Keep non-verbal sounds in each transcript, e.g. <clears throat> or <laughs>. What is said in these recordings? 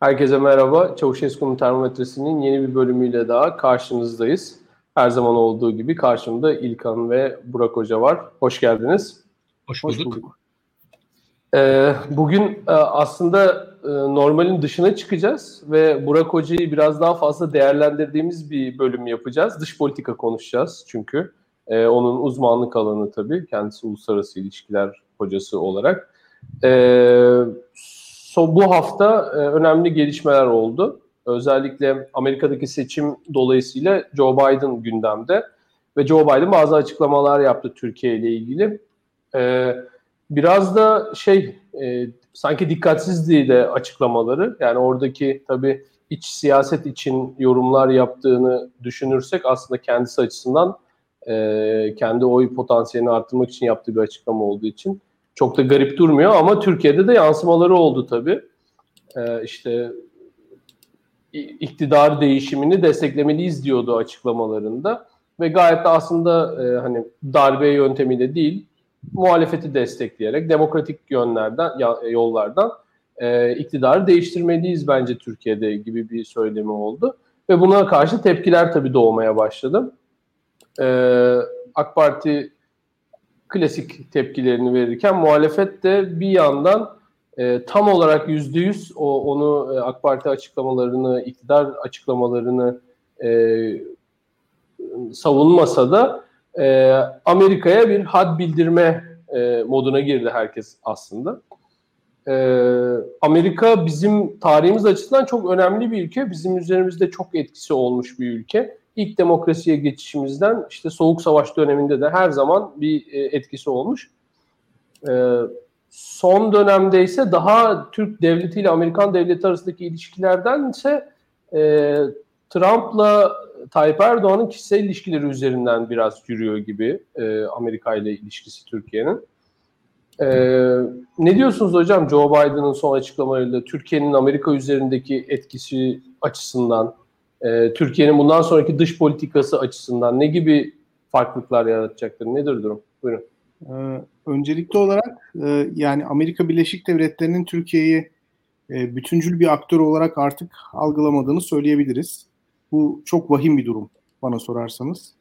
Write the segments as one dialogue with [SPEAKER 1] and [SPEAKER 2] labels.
[SPEAKER 1] Herkese merhaba. Çavuşesku'nun termometresinin yeni bir bölümüyle daha karşınızdayız. Her zaman olduğu gibi karşımda İlkan ve Burak Hoca var. Hoş geldiniz.
[SPEAKER 2] Hoş bulduk. Hoş bulduk.
[SPEAKER 1] Ee, bugün e, aslında e, normalin dışına çıkacağız ve Burak Hoca'yı biraz daha fazla değerlendirdiğimiz bir bölüm yapacağız. Dış politika konuşacağız çünkü. E, onun uzmanlık alanı tabii. Kendisi uluslararası ilişkiler hocası olarak. Ee, so, bu hafta e, önemli gelişmeler oldu. Özellikle Amerika'daki seçim dolayısıyla Joe Biden gündemde ve Joe Biden bazı açıklamalar yaptı Türkiye ile ilgili. Ee, biraz da şey e, sanki dikkatsizdi de açıklamaları. Yani oradaki tabii iç siyaset için yorumlar yaptığını düşünürsek aslında kendisi açısından e, kendi oy potansiyelini arttırmak için yaptığı bir açıklama olduğu için çok da garip durmuyor ama Türkiye'de de yansımaları oldu tabii. Ee, işte iktidar değişimini desteklemeliyiz diyordu açıklamalarında ve gayet de aslında e, hani darbe yöntemiyle değil muhalefeti destekleyerek demokratik yönlerden yollardan e, iktidarı değiştirmeliyiz bence Türkiye'de gibi bir söylemi oldu ve buna karşı tepkiler tabii doğmaya başladı. E, AK Parti klasik tepkilerini verirken muhalefet de bir yandan e, tam olarak yüzde yüz onu e, AK Parti açıklamalarını, iktidar açıklamalarını e, savunmasa da e, Amerika'ya bir had bildirme e, moduna girdi herkes aslında. E, Amerika bizim tarihimiz açısından çok önemli bir ülke. Bizim üzerimizde çok etkisi olmuş bir ülke ilk demokrasiye geçişimizden işte Soğuk Savaş döneminde de her zaman bir e, etkisi olmuş. E, son dönemde ise daha Türk devleti ile Amerikan devleti arasındaki ilişkilerden ise e, Trump'la Tayyip Erdoğan'ın kişisel ilişkileri üzerinden biraz yürüyor gibi Amerika ile ilişkisi Türkiye'nin. E, ne diyorsunuz hocam Joe Biden'ın son açıklamalarıyla Türkiye'nin Amerika üzerindeki etkisi açısından? E, Türkiye'nin bundan sonraki dış politikası açısından ne gibi farklılıklar yaratacaktır? Nedir durum? Buyurun.
[SPEAKER 3] Ee, öncelikli olarak e, yani Amerika Birleşik Devletleri'nin Türkiye'yi e, bütüncül bir aktör olarak artık algılamadığını söyleyebiliriz. Bu çok vahim bir durum bana sorarsanız.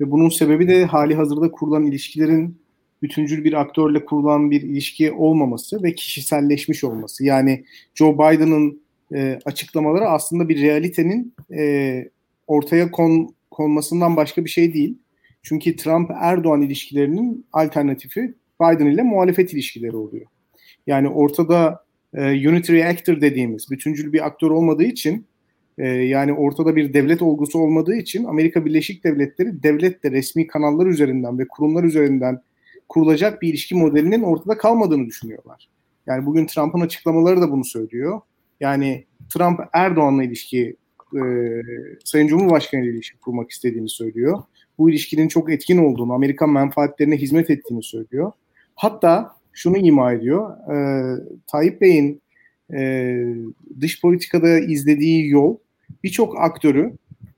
[SPEAKER 3] Ve bunun sebebi de hali hazırda kurulan ilişkilerin bütüncül bir aktörle kurulan bir ilişki olmaması ve kişiselleşmiş olması. Yani Joe Biden'ın e, açıklamaları aslında bir realitenin e, ortaya kon, konmasından başka bir şey değil. Çünkü Trump-Erdoğan ilişkilerinin alternatifi Biden ile muhalefet ilişkileri oluyor. Yani ortada e, unitary actor dediğimiz bütüncül bir aktör olmadığı için e, yani ortada bir devlet olgusu olmadığı için Amerika Birleşik Devletleri devletle resmi kanallar üzerinden ve kurumlar üzerinden kurulacak bir ilişki modelinin ortada kalmadığını düşünüyorlar. Yani bugün Trump'ın açıklamaları da bunu söylüyor. Yani Trump Erdoğan'la ilişki e, Sayın Cumhurbaşkanı ile ilişki kurmak istediğini söylüyor. Bu ilişkinin çok etkin olduğunu, Amerikan menfaatlerine hizmet ettiğini söylüyor. Hatta şunu ima ediyor. E, Tayyip Bey'in e, dış politikada izlediği yol birçok aktörü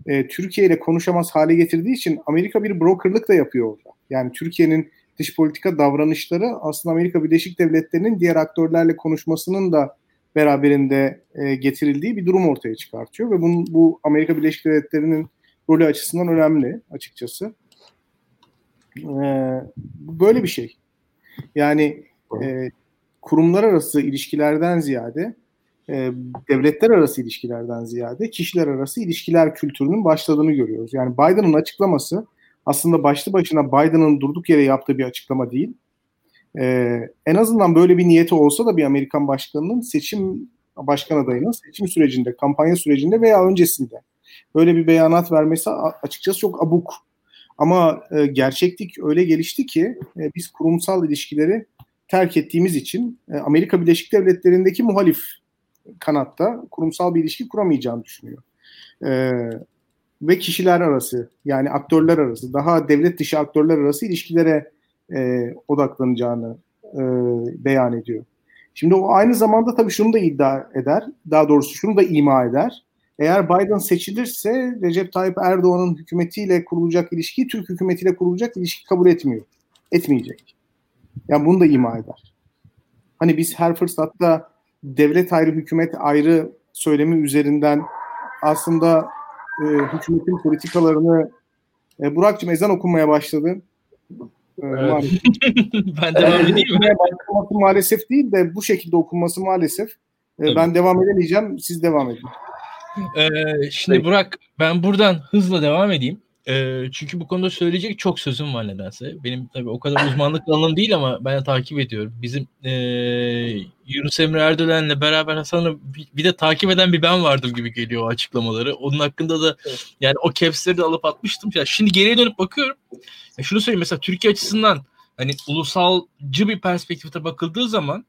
[SPEAKER 3] e, Türkiye ile konuşamaz hale getirdiği için Amerika bir brokerlık da yapıyor orada. Yani Türkiye'nin dış politika davranışları aslında Amerika Birleşik Devletleri'nin diğer aktörlerle konuşmasının da beraberinde e, getirildiği bir durum ortaya çıkartıyor ve bunun, bu Amerika Birleşik Devletleri'nin rolü açısından önemli açıkçası. E, böyle bir şey. Yani e, kurumlar arası ilişkilerden ziyade e, devletler arası ilişkilerden ziyade kişiler arası ilişkiler kültürünün başladığını görüyoruz. Yani Biden'ın açıklaması aslında başlı başına Biden'ın durduk yere yaptığı bir açıklama değil. Ee, en azından böyle bir niyeti olsa da bir Amerikan başkanının seçim başkan adayının seçim sürecinde, kampanya sürecinde veya öncesinde böyle bir beyanat vermesi açıkçası çok abuk. Ama e, gerçeklik öyle gelişti ki e, biz kurumsal ilişkileri terk ettiğimiz için e, Amerika Birleşik Devletleri'ndeki muhalif kanatta kurumsal bir ilişki kuramayacağını düşünüyor. E, ve kişiler arası yani aktörler arası daha devlet dışı aktörler arası ilişkilere e, odaklanacağını e, beyan ediyor. Şimdi o aynı zamanda tabii şunu da iddia eder, daha doğrusu şunu da ima eder. Eğer Biden seçilirse Recep Tayyip Erdoğan'ın hükümetiyle kurulacak ilişkiyi Türk hükümetiyle kurulacak ilişki kabul etmiyor. Etmeyecek. Yani bunu da ima eder. Hani biz her fırsatta devlet ayrı, hükümet ayrı söylemi üzerinden aslında e, hükümetin politikalarını e, Burak'cığım ezan okunmaya başladı.
[SPEAKER 2] Evet. <laughs> ben devam edeyim mi?
[SPEAKER 3] Maalesef değil de bu şekilde okunması maalesef. E, ben devam edemeyeceğim. Siz devam edin.
[SPEAKER 2] Ee, şimdi Peki. Burak ben buradan hızla devam edeyim. E, çünkü bu konuda söyleyecek çok sözüm var nedense. Benim tabii o kadar uzmanlık alanım değil ama ben de takip ediyorum. Bizim e, Yunus Emre Erdoğan'la beraber Hasan'ı bir, bir de takip eden bir ben vardım gibi geliyor o açıklamaları. Onun hakkında da yani o caps'leri de alıp atmıştım. Ya şimdi geriye dönüp bakıyorum. Ya şunu söyleyeyim mesela Türkiye açısından hani ulusalcı bir perspektifte bakıldığı zaman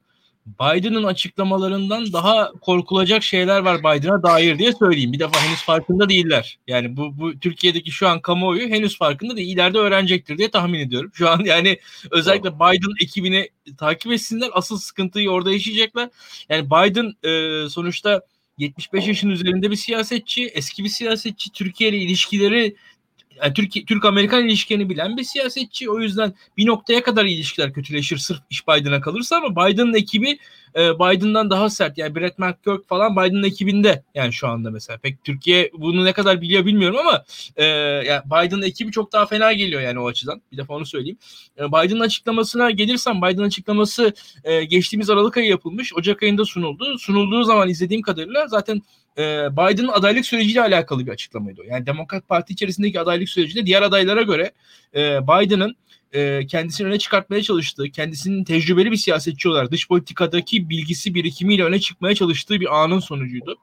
[SPEAKER 2] Biden'ın açıklamalarından daha korkulacak şeyler var Biden'a dair diye söyleyeyim. Bir defa henüz farkında değiller. Yani bu, bu Türkiye'deki şu an kamuoyu henüz farkında değil. İleride öğrenecektir diye tahmin ediyorum. Şu an yani özellikle Biden ekibini takip etsinler. Asıl sıkıntıyı orada yaşayacaklar. Yani Biden e, sonuçta 75 yaşın üzerinde bir siyasetçi, eski bir siyasetçi, Türkiye ile ilişkileri yani Türk Türk Amerikan ilişkilerini bilen bir siyasetçi. O yüzden bir noktaya kadar ilişkiler kötüleşir sırf iş Biden'a kalırsa ama Biden'ın ekibi e, Biden'dan daha sert. Yani Brett McGurk falan Biden'ın ekibinde yani şu anda mesela. Pek Türkiye bunu ne kadar biliyor bilmiyorum ama e, yani Biden'ın ekibi çok daha fena geliyor yani o açıdan. Bir defa onu söyleyeyim. E, Biden'ın açıklamasına gelirsem Biden'ın açıklaması e, geçtiğimiz Aralık ayı yapılmış. Ocak ayında sunuldu. Sunulduğu zaman izlediğim kadarıyla zaten e, Biden'ın adaylık süreciyle alakalı bir açıklamaydı. Yani Demokrat Parti içerisindeki adaylık sürecinde diğer adaylara göre e, Biden'ın e, kendisini öne çıkartmaya çalıştığı, kendisinin tecrübeli bir siyasetçi olarak dış politikadaki bilgisi birikimiyle öne çıkmaya çalıştığı bir anın sonucuydu.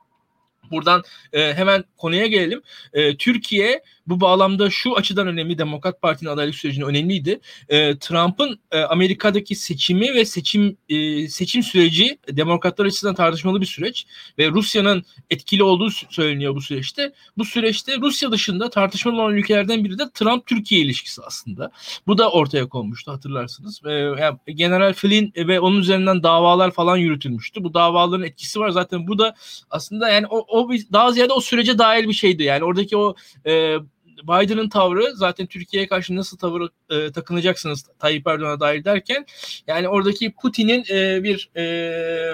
[SPEAKER 2] Buradan e, hemen konuya gelelim. E, Türkiye bu bağlamda şu açıdan önemli. Demokrat Parti'nin adaylık sürecinde önemliydi. E, Trump'ın e, Amerika'daki seçimi ve seçim e, seçim süreci demokratlar açısından tartışmalı bir süreç ve Rusya'nın etkili olduğu söyleniyor bu süreçte. Bu süreçte Rusya dışında tartışmalı olan ülkelerden biri de Trump-Türkiye ilişkisi aslında. Bu da ortaya konmuştu hatırlarsınız. E, yani General Flynn ve onun üzerinden davalar falan yürütülmüştü. Bu davaların etkisi var zaten. Bu da aslında yani o, o daha ziyade o sürece dair bir şeydi. Yani oradaki o e, Biden'ın tavrı zaten Türkiye'ye karşı nasıl tavır e, takınacaksınız Tayyip Erdoğan'a dair derken yani oradaki Putin'in e, bir e,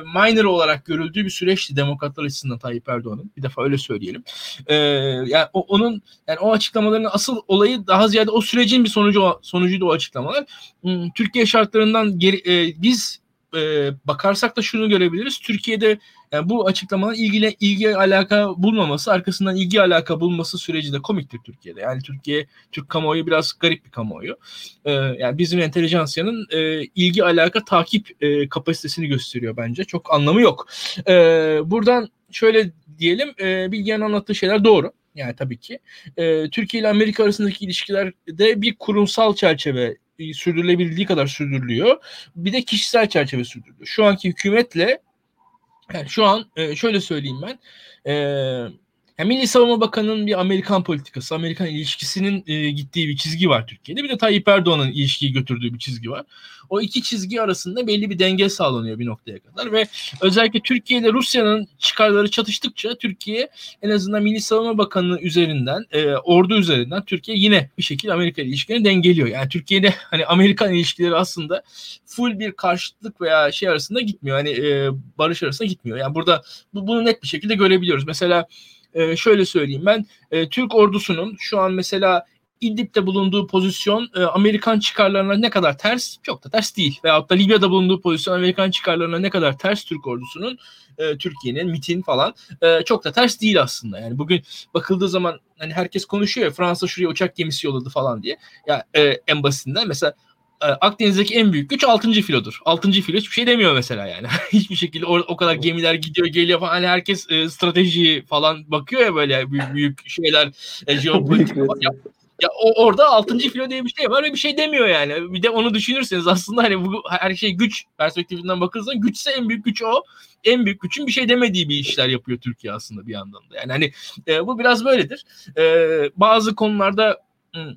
[SPEAKER 2] minor olarak görüldüğü bir süreçti demokratlar açısından Tayyip Erdoğan'ın. Bir defa öyle söyleyelim. E, yani o, onun yani o açıklamaların asıl olayı daha ziyade o sürecin bir sonucu sonucuydu o açıklamalar. Hmm, Türkiye şartlarından geri, e, biz e, bakarsak da şunu görebiliriz. Türkiye'de yani bu açıklamanın ilgili ilgi alaka bulmaması, arkasından ilgi alaka bulması süreci de komiktir Türkiye'de. Yani Türkiye, Türk kamuoyu biraz garip bir kamuoyu. Ee, yani bizim entelijansiyanın e, ilgi alaka takip e, kapasitesini gösteriyor bence. Çok anlamı yok. Ee, buradan şöyle diyelim, e, Bilge'nin anlattığı şeyler doğru. Yani tabii ki. E, Türkiye ile Amerika arasındaki ilişkilerde bir kurumsal çerçeve sürdürülebildiği kadar sürdürülüyor. Bir de kişisel çerçeve sürdürülüyor. Şu anki hükümetle yani şu an e, şöyle söyleyeyim ben. E, yani Milli Savunma Bakanı'nın bir Amerikan politikası, Amerikan ilişkisinin e, gittiği bir çizgi var Türkiye'de. Bir de Tayyip Erdoğan'ın ilişkiyi götürdüğü bir çizgi var. O iki çizgi arasında belli bir denge sağlanıyor bir noktaya kadar ve özellikle Türkiye ile Rusya'nın çıkarları çatıştıkça Türkiye en azından Milli Savunma Bakanı üzerinden, e, ordu üzerinden Türkiye yine bir şekilde Amerika ilişkilerini dengeliyor. Yani Türkiye'de hani Amerikan ilişkileri aslında full bir karşıtlık veya şey arasında gitmiyor. Hani e, barış arasında gitmiyor. Yani burada bu, bunu net bir şekilde görebiliyoruz. Mesela e, şöyle söyleyeyim ben e, Türk ordusunun şu an mesela İdlib'de bulunduğu pozisyon e, Amerikan çıkarlarına ne kadar ters? Çok da ters değil. Veyahut da Libya'da bulunduğu pozisyon Amerikan çıkarlarına ne kadar ters Türk ordusunun, e, Türkiye'nin, MIT'in falan e, çok da ters değil aslında. Yani bugün bakıldığı zaman hani herkes konuşuyor ya Fransa şuraya uçak gemisi yolladı falan diye. Ya e, en basitinden mesela Akdeniz'deki en büyük güç 6. filodur. 6. filo hiçbir şey demiyor mesela yani. <laughs> hiçbir şekilde o, o kadar gemiler gidiyor geliyor falan. Hani herkes e, strateji falan bakıyor ya böyle büyük, büyük şeyler e, <laughs> jeopolitik falan. Ya, ya o, orada 6. filo diye bir şey var ve bir şey demiyor yani. Bir de onu düşünürseniz aslında hani bu her şey güç perspektifinden bakılırsa güçse en büyük güç o. En büyük gücün bir şey demediği bir işler yapıyor Türkiye aslında bir yandan da. Yani hani e, bu biraz böyledir. E, bazı konularda hmm,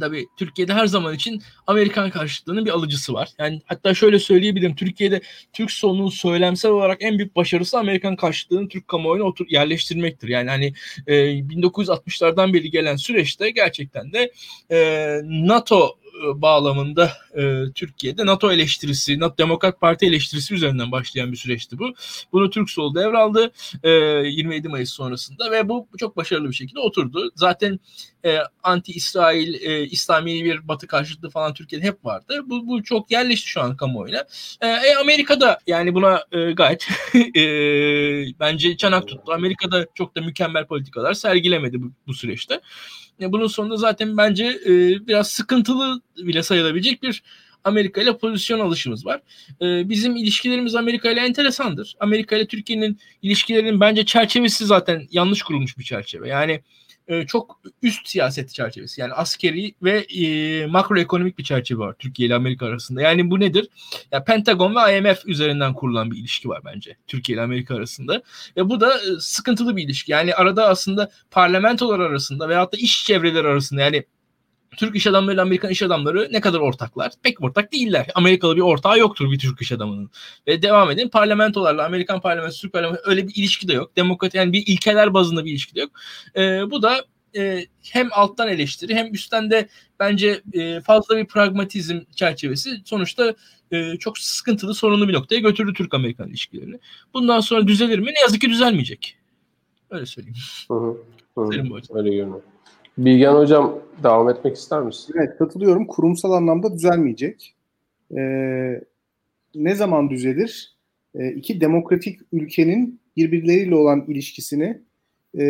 [SPEAKER 2] Tabii Türkiye'de her zaman için Amerikan karşıtlığının bir alıcısı var. Yani hatta şöyle söyleyebilirim. Türkiye'de Türk solunun söylemsel olarak en büyük başarısı Amerikan karşıtlığını Türk kamuoyuna otur yerleştirmektir. Yani hani e, 1960'lardan beri gelen süreçte gerçekten de e, NATO bağlamında e, Türkiye'de NATO eleştirisi, NATO Demokrat Parti eleştirisi üzerinden başlayan bir süreçti bu. Bunu Türk Sol devraldı e, 27 Mayıs sonrasında ve bu çok başarılı bir şekilde oturdu. Zaten e, anti-İsrail, e, İslami bir batı karşıtlığı falan Türkiye'de hep vardı. Bu, bu çok yerleşti şu an kamuoyuna. E, e, Amerika'da yani buna e, gayet <laughs> e, bence çanak tuttu. Amerika'da çok da mükemmel politikalar sergilemedi bu, bu süreçte. E, bunun sonunda zaten bence e, biraz sıkıntılı bile sayılabilecek bir Amerika ile pozisyon alışımız var. E, bizim ilişkilerimiz Amerika ile enteresandır. Amerika ile Türkiye'nin ilişkilerinin bence çerçevesi zaten yanlış kurulmuş bir çerçeve. Yani e, çok üst siyaset çerçevesi. Yani askeri ve e, makroekonomik bir çerçeve var Türkiye ile Amerika arasında. Yani bu nedir? Ya Pentagon ve IMF üzerinden kurulan bir ilişki var bence Türkiye ile Amerika arasında. Ve bu da e, sıkıntılı bir ilişki. Yani arada aslında parlamentolar arasında veyahut da iş çevreleri arasında yani Türk iş adamları ile Amerikan iş adamları ne kadar ortaklar? Pek ortak değiller. Amerikalı bir ortağı yoktur bir Türk iş adamının. Ve devam edin parlamentolarla Amerikan parlamentosu, Türk parlamentosu öyle bir ilişki de yok. Demokrat yani bir ilkeler bazında bir ilişki de yok. E, bu da e, hem alttan eleştiri hem üstten de bence e, fazla bir pragmatizm çerçevesi sonuçta e, çok sıkıntılı sorunlu bir noktaya götürdü Türk-Amerikan ilişkilerini. Bundan sonra düzelir mi? Ne yazık ki düzelmeyecek. Öyle söyleyeyim. Hı hı.
[SPEAKER 1] hı. Öyle görünüyor. Bilgen Hocam devam etmek ister misin?
[SPEAKER 3] Evet katılıyorum. Kurumsal anlamda düzelmeyecek. Ee, ne zaman düzelir? Ee, iki demokratik ülkenin birbirleriyle olan ilişkisini e,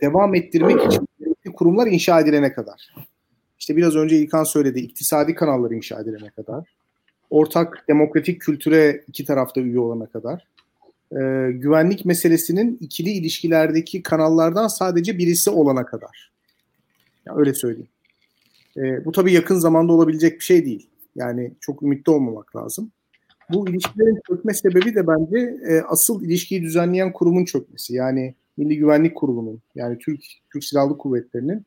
[SPEAKER 3] devam ettirmek için kurumlar inşa edilene kadar. İşte biraz önce İlkan söyledi, iktisadi kanalları inşa edilene kadar. Ortak demokratik kültüre iki tarafta üye olana kadar e, güvenlik meselesinin ikili ilişkilerdeki kanallardan sadece birisi olana kadar. Ya öyle söyleyeyim. E, bu tabii yakın zamanda olabilecek bir şey değil. Yani çok ümitli olmamak lazım. Bu ilişkilerin çökme sebebi de bence e, asıl ilişkiyi düzenleyen kurumun çökmesi. Yani Milli Güvenlik Kurulu'nun yani Türk Türk Silahlı Kuvvetleri'nin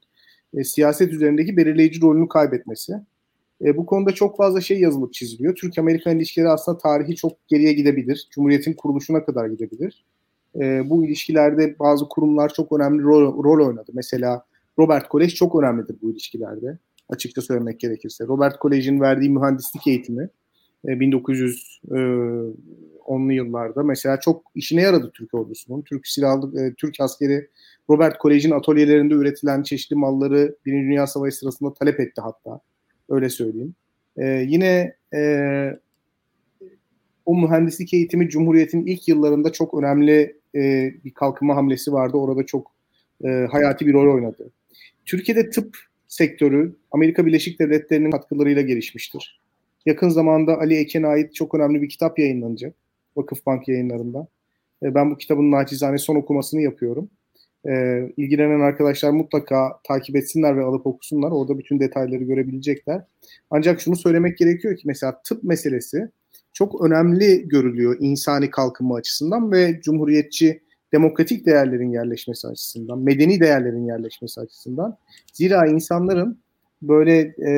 [SPEAKER 3] e, siyaset üzerindeki belirleyici rolünü kaybetmesi. E, bu konuda çok fazla şey yazılıp çiziliyor. Türk-Amerikan ilişkileri aslında tarihi çok geriye gidebilir. Cumhuriyetin kuruluşuna kadar gidebilir. E, bu ilişkilerde bazı kurumlar çok önemli rol, rol oynadı. Mesela Robert Kolej çok önemlidir bu ilişkilerde. Açıkça söylemek gerekirse. Robert Kolej'in verdiği mühendislik eğitimi e, 1910'lu e, yıllarda mesela çok işine yaradı Türk ordusunun. Türk silahlı e, Türk askeri Robert Kolej'in atölyelerinde üretilen çeşitli malları Birinci Dünya Savaşı sırasında talep etti hatta. Öyle söyleyeyim. E, yine e, o mühendislik eğitimi Cumhuriyet'in ilk yıllarında çok önemli e, bir kalkınma hamlesi vardı. Orada çok e, hayati bir rol oynadı. Türkiye'de tıp sektörü Amerika Birleşik Devletleri'nin katkılarıyla gelişmiştir. Yakın zamanda Ali Eken'e ait çok önemli bir kitap yayınlanacak. Vakıfbank yayınlarında. E, ben bu kitabın naçizane son okumasını yapıyorum e, ilgilenen arkadaşlar mutlaka takip etsinler ve alıp okusunlar. Orada bütün detayları görebilecekler. Ancak şunu söylemek gerekiyor ki mesela tıp meselesi çok önemli görülüyor insani kalkınma açısından ve cumhuriyetçi demokratik değerlerin yerleşmesi açısından, medeni değerlerin yerleşmesi açısından. Zira insanların böyle e,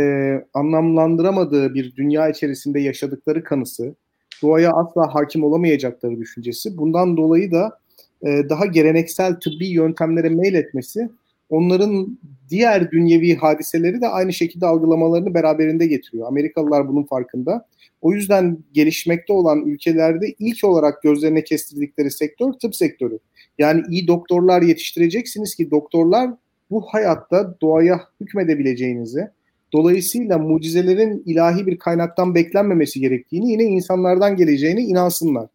[SPEAKER 3] anlamlandıramadığı bir dünya içerisinde yaşadıkları kanısı, doğaya asla hakim olamayacakları düşüncesi. Bundan dolayı da e, daha geleneksel tıbbi yöntemlere meyletmesi onların diğer dünyevi hadiseleri de aynı şekilde algılamalarını beraberinde getiriyor. Amerikalılar bunun farkında. O yüzden gelişmekte olan ülkelerde ilk olarak gözlerine kestirdikleri sektör tıp sektörü. Yani iyi doktorlar yetiştireceksiniz ki doktorlar bu hayatta doğaya hükmedebileceğinizi, dolayısıyla mucizelerin ilahi bir kaynaktan beklenmemesi gerektiğini, yine insanlardan geleceğine inansınlar.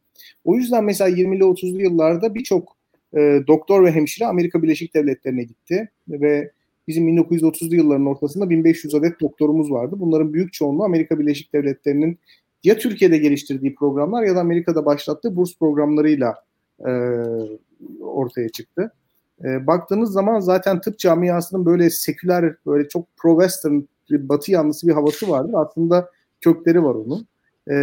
[SPEAKER 3] O yüzden mesela 20'li 30'lu yıllarda birçok e, doktor ve hemşire Amerika Birleşik Devletleri'ne gitti ve bizim 1930'lu yılların ortasında 1500 adet doktorumuz vardı. Bunların büyük çoğunluğu Amerika Birleşik Devletleri'nin ya Türkiye'de geliştirdiği programlar ya da Amerika'da başlattığı burs programlarıyla e, ortaya çıktı. E, baktığınız zaman zaten tıp camiasının böyle seküler, böyle çok pro-western, batı yanlısı bir havası vardır. Aslında kökleri var onun. E,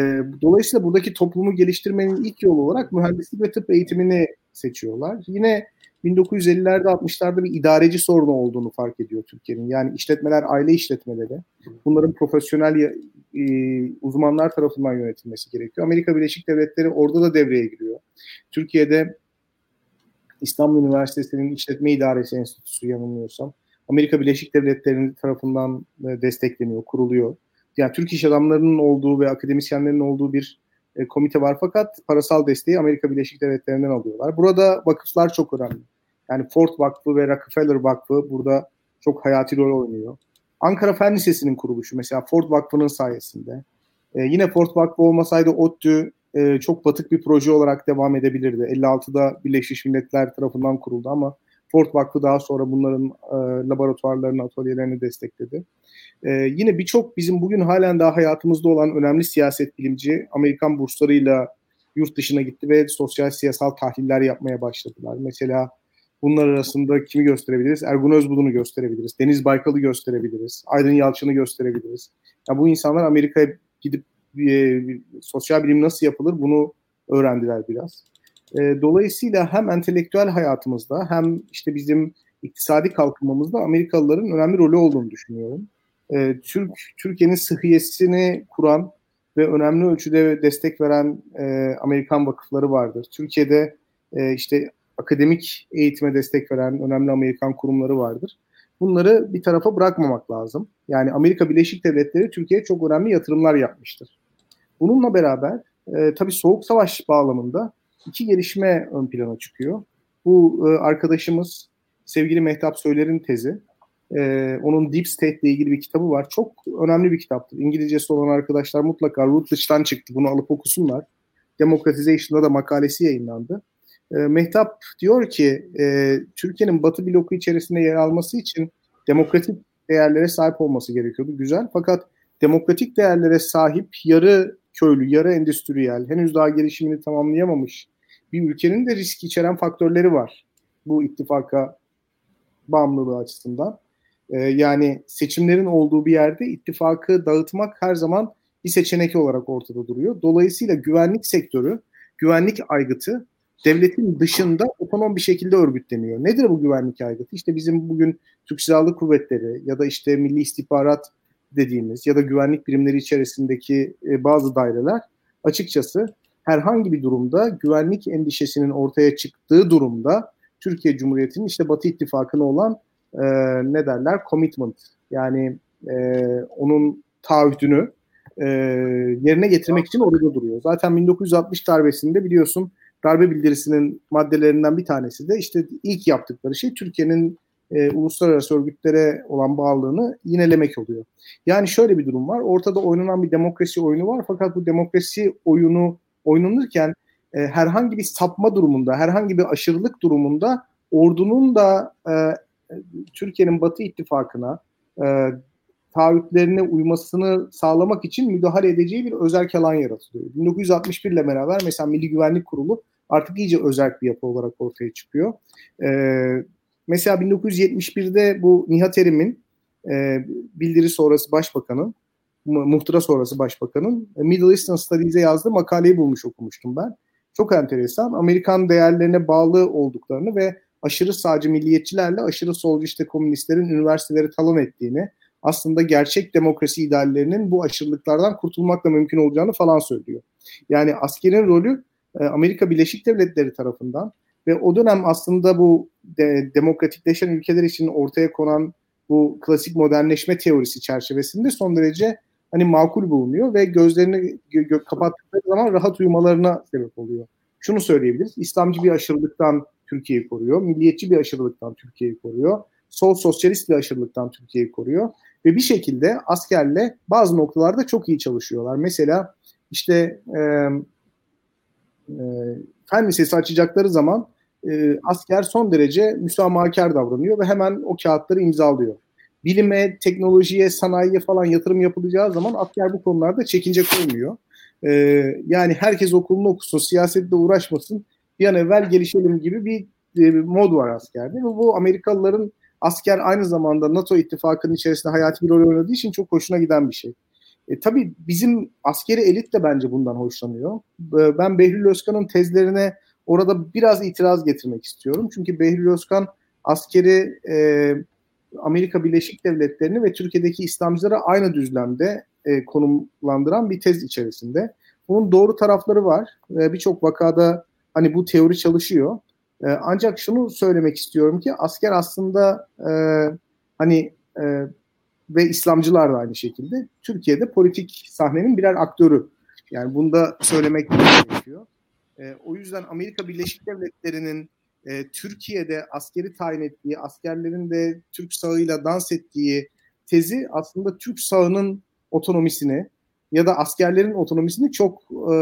[SPEAKER 3] dolayısıyla buradaki toplumu geliştirmenin ilk yolu olarak mühendislik ve tıp eğitimini seçiyorlar. Yine 1950'lerde 60'larda bir idareci sorunu olduğunu fark ediyor Türkiye'nin. Yani işletmeler aile işletmeleri. Bunların profesyonel e, uzmanlar tarafından yönetilmesi gerekiyor. Amerika Birleşik Devletleri orada da devreye giriyor. Türkiye'de İstanbul Üniversitesi'nin işletme idaresi enstitüsü yanılmıyorsam Amerika Birleşik Devletleri tarafından e, destekleniyor, kuruluyor. Yani Türk iş adamlarının olduğu ve akademisyenlerin olduğu bir e, komite var fakat parasal desteği Amerika Birleşik Devletleri'nden alıyorlar. Burada vakıflar çok önemli. Yani Ford Vakfı ve Rockefeller Vakfı burada çok hayati rol oynuyor. Ankara Fen Lisesi'nin kuruluşu mesela Ford Vakfı'nın sayesinde. E, yine Ford Vakfı olmasaydı ODTÜ e, çok batık bir proje olarak devam edebilirdi. 56'da Birleşmiş Milletler tarafından kuruldu ama Ford Vakfı daha sonra bunların e, laboratuvarlarını, atölyelerini destekledi. E, yine birçok bizim bugün halen daha hayatımızda olan önemli siyaset bilimci Amerikan burslarıyla yurt dışına gitti ve sosyal siyasal tahliller yapmaya başladılar. Mesela bunlar arasında kimi gösterebiliriz? Ergun Özbulun'u gösterebiliriz. Deniz Baykal'ı gösterebiliriz. Aydın Yalçın'ı gösterebiliriz. Yani bu insanlar Amerika'ya gidip e, sosyal bilim nasıl yapılır bunu öğrendiler biraz. E, dolayısıyla hem entelektüel hayatımızda hem işte bizim iktisadi kalkınmamızda Amerikalıların önemli rolü olduğunu düşünüyorum. E, Türk Türkiye'nin sıhhiyesini kuran ve önemli ölçüde destek veren e, Amerikan vakıfları vardır. Türkiye'de e, işte akademik eğitime destek veren önemli Amerikan kurumları vardır. Bunları bir tarafa bırakmamak lazım. Yani Amerika Birleşik Devletleri Türkiye'ye çok önemli yatırımlar yapmıştır. Bununla beraber e, tabii Soğuk Savaş bağlamında iki gelişme ön plana çıkıyor. Bu e, arkadaşımız sevgili Mehtap Söyler'in tezi. E, onun Deep State ile ilgili bir kitabı var. Çok önemli bir kitaptır. İngilizcesi olan arkadaşlar mutlaka Routledge'dan çıktı. Bunu alıp okusunlar. Democratization'da da makalesi yayınlandı. E, Mehtap diyor ki e, Türkiye'nin Batı bloku içerisinde yer alması için demokratik değerlere sahip olması gerekiyordu. Güzel. Fakat demokratik değerlere sahip yarı köylü, yarı endüstriyel, henüz daha gelişimini tamamlayamamış bir ülkenin de risk içeren faktörleri var bu ittifaka bağımlılığı açısından. Ee, yani seçimlerin olduğu bir yerde ittifakı dağıtmak her zaman bir seçenek olarak ortada duruyor. Dolayısıyla güvenlik sektörü, güvenlik aygıtı devletin dışında otonom bir şekilde örgütleniyor. Nedir bu güvenlik aygıtı? İşte bizim bugün Türk Silahlı Kuvvetleri ya da işte Milli İstihbarat dediğimiz ya da güvenlik birimleri içerisindeki e, bazı daireler açıkçası herhangi bir durumda güvenlik endişesinin ortaya çıktığı durumda Türkiye Cumhuriyeti'nin işte Batı ittifakına olan e, ne derler commitment yani e, onun taahhüdünü e, yerine getirmek için orada duruyor. Zaten 1960 darbesinde biliyorsun darbe bildirisinin maddelerinden bir tanesi de işte ilk yaptıkları şey Türkiye'nin e, uluslararası örgütlere olan bağlılığını yinelemek oluyor. Yani şöyle bir durum var. Ortada oynanan bir demokrasi oyunu var fakat bu demokrasi oyunu oynanırken e, herhangi bir sapma durumunda, herhangi bir aşırılık durumunda ordunun da e, Türkiye'nin Batı ittifakına e, taahhütlerine uymasını sağlamak için müdahale edeceği bir özel alan yaratılıyor. 1961 ile beraber mesela Milli Güvenlik Kurulu artık iyice özel bir yapı olarak ortaya çıkıyor. Ee, mesela 1971'de bu Nihat Erim'in e, bildiri sonrası başbakanın, muhtıra sonrası başbakanın e, Middle Eastern Studies'e yazdığı makaleyi bulmuş okumuştum ben. Çok enteresan. Amerikan değerlerine bağlı olduklarını ve aşırı sağcı milliyetçilerle aşırı solcu işte komünistlerin üniversiteleri talan ettiğini, aslında gerçek demokrasi ideallerinin bu aşırılıklardan kurtulmakla mümkün olacağını falan söylüyor. Yani askerin rolü e, Amerika Birleşik Devletleri tarafından ve o dönem aslında bu de, demokratikleşen ülkeler için ortaya konan bu klasik modernleşme teorisi çerçevesinde son derece hani makul bulunuyor ve gözlerini gö- gö- kapattıkları zaman rahat uyumalarına sebep oluyor. Şunu söyleyebiliriz. İslamcı bir aşırılıktan Türkiye'yi koruyor. Milliyetçi bir aşırılıktan Türkiye'yi koruyor. Sol sosyalist bir aşırılıktan Türkiye'yi koruyor. Ve bir şekilde askerle bazı noktalarda çok iyi çalışıyorlar. Mesela işte e, e, fen lisesi açacakları zaman e, asker son derece müsamahakar davranıyor ve hemen o kağıtları imzalıyor. Bilime, teknolojiye, sanayiye falan yatırım yapılacağı zaman asker bu konularda çekince koymuyor. E, yani herkes okulunu okusun, siyasetle uğraşmasın, bir an evvel gelişelim gibi bir e, mod var askerde. Ve bu Amerikalıların asker aynı zamanda NATO ittifakının içerisinde hayati bir rol oynadığı için çok hoşuna giden bir şey. E, tabii bizim askeri elit de bence bundan hoşlanıyor. E, ben Behlül Özkan'ın tezlerine orada biraz itiraz getirmek istiyorum. Çünkü Behlül Özkan askeri e, Amerika Birleşik Devletleri'ni ve Türkiye'deki İslamcılara aynı düzlemde e, konumlandıran bir tez içerisinde. Bunun doğru tarafları var. E, Birçok vakada hani bu teori çalışıyor. E, ancak şunu söylemek istiyorum ki asker aslında e, Hani e, ve İslamcılar da aynı şekilde Türkiye'de politik sahnenin birer aktörü. Yani bunu da söylemek gerekiyor. E, o yüzden Amerika Birleşik Devletleri'nin e, Türkiye'de askeri tayin ettiği, askerlerin de Türk sağıyla dans ettiği tezi aslında Türk sağının otonomisini ya da askerlerin otonomisini çok e,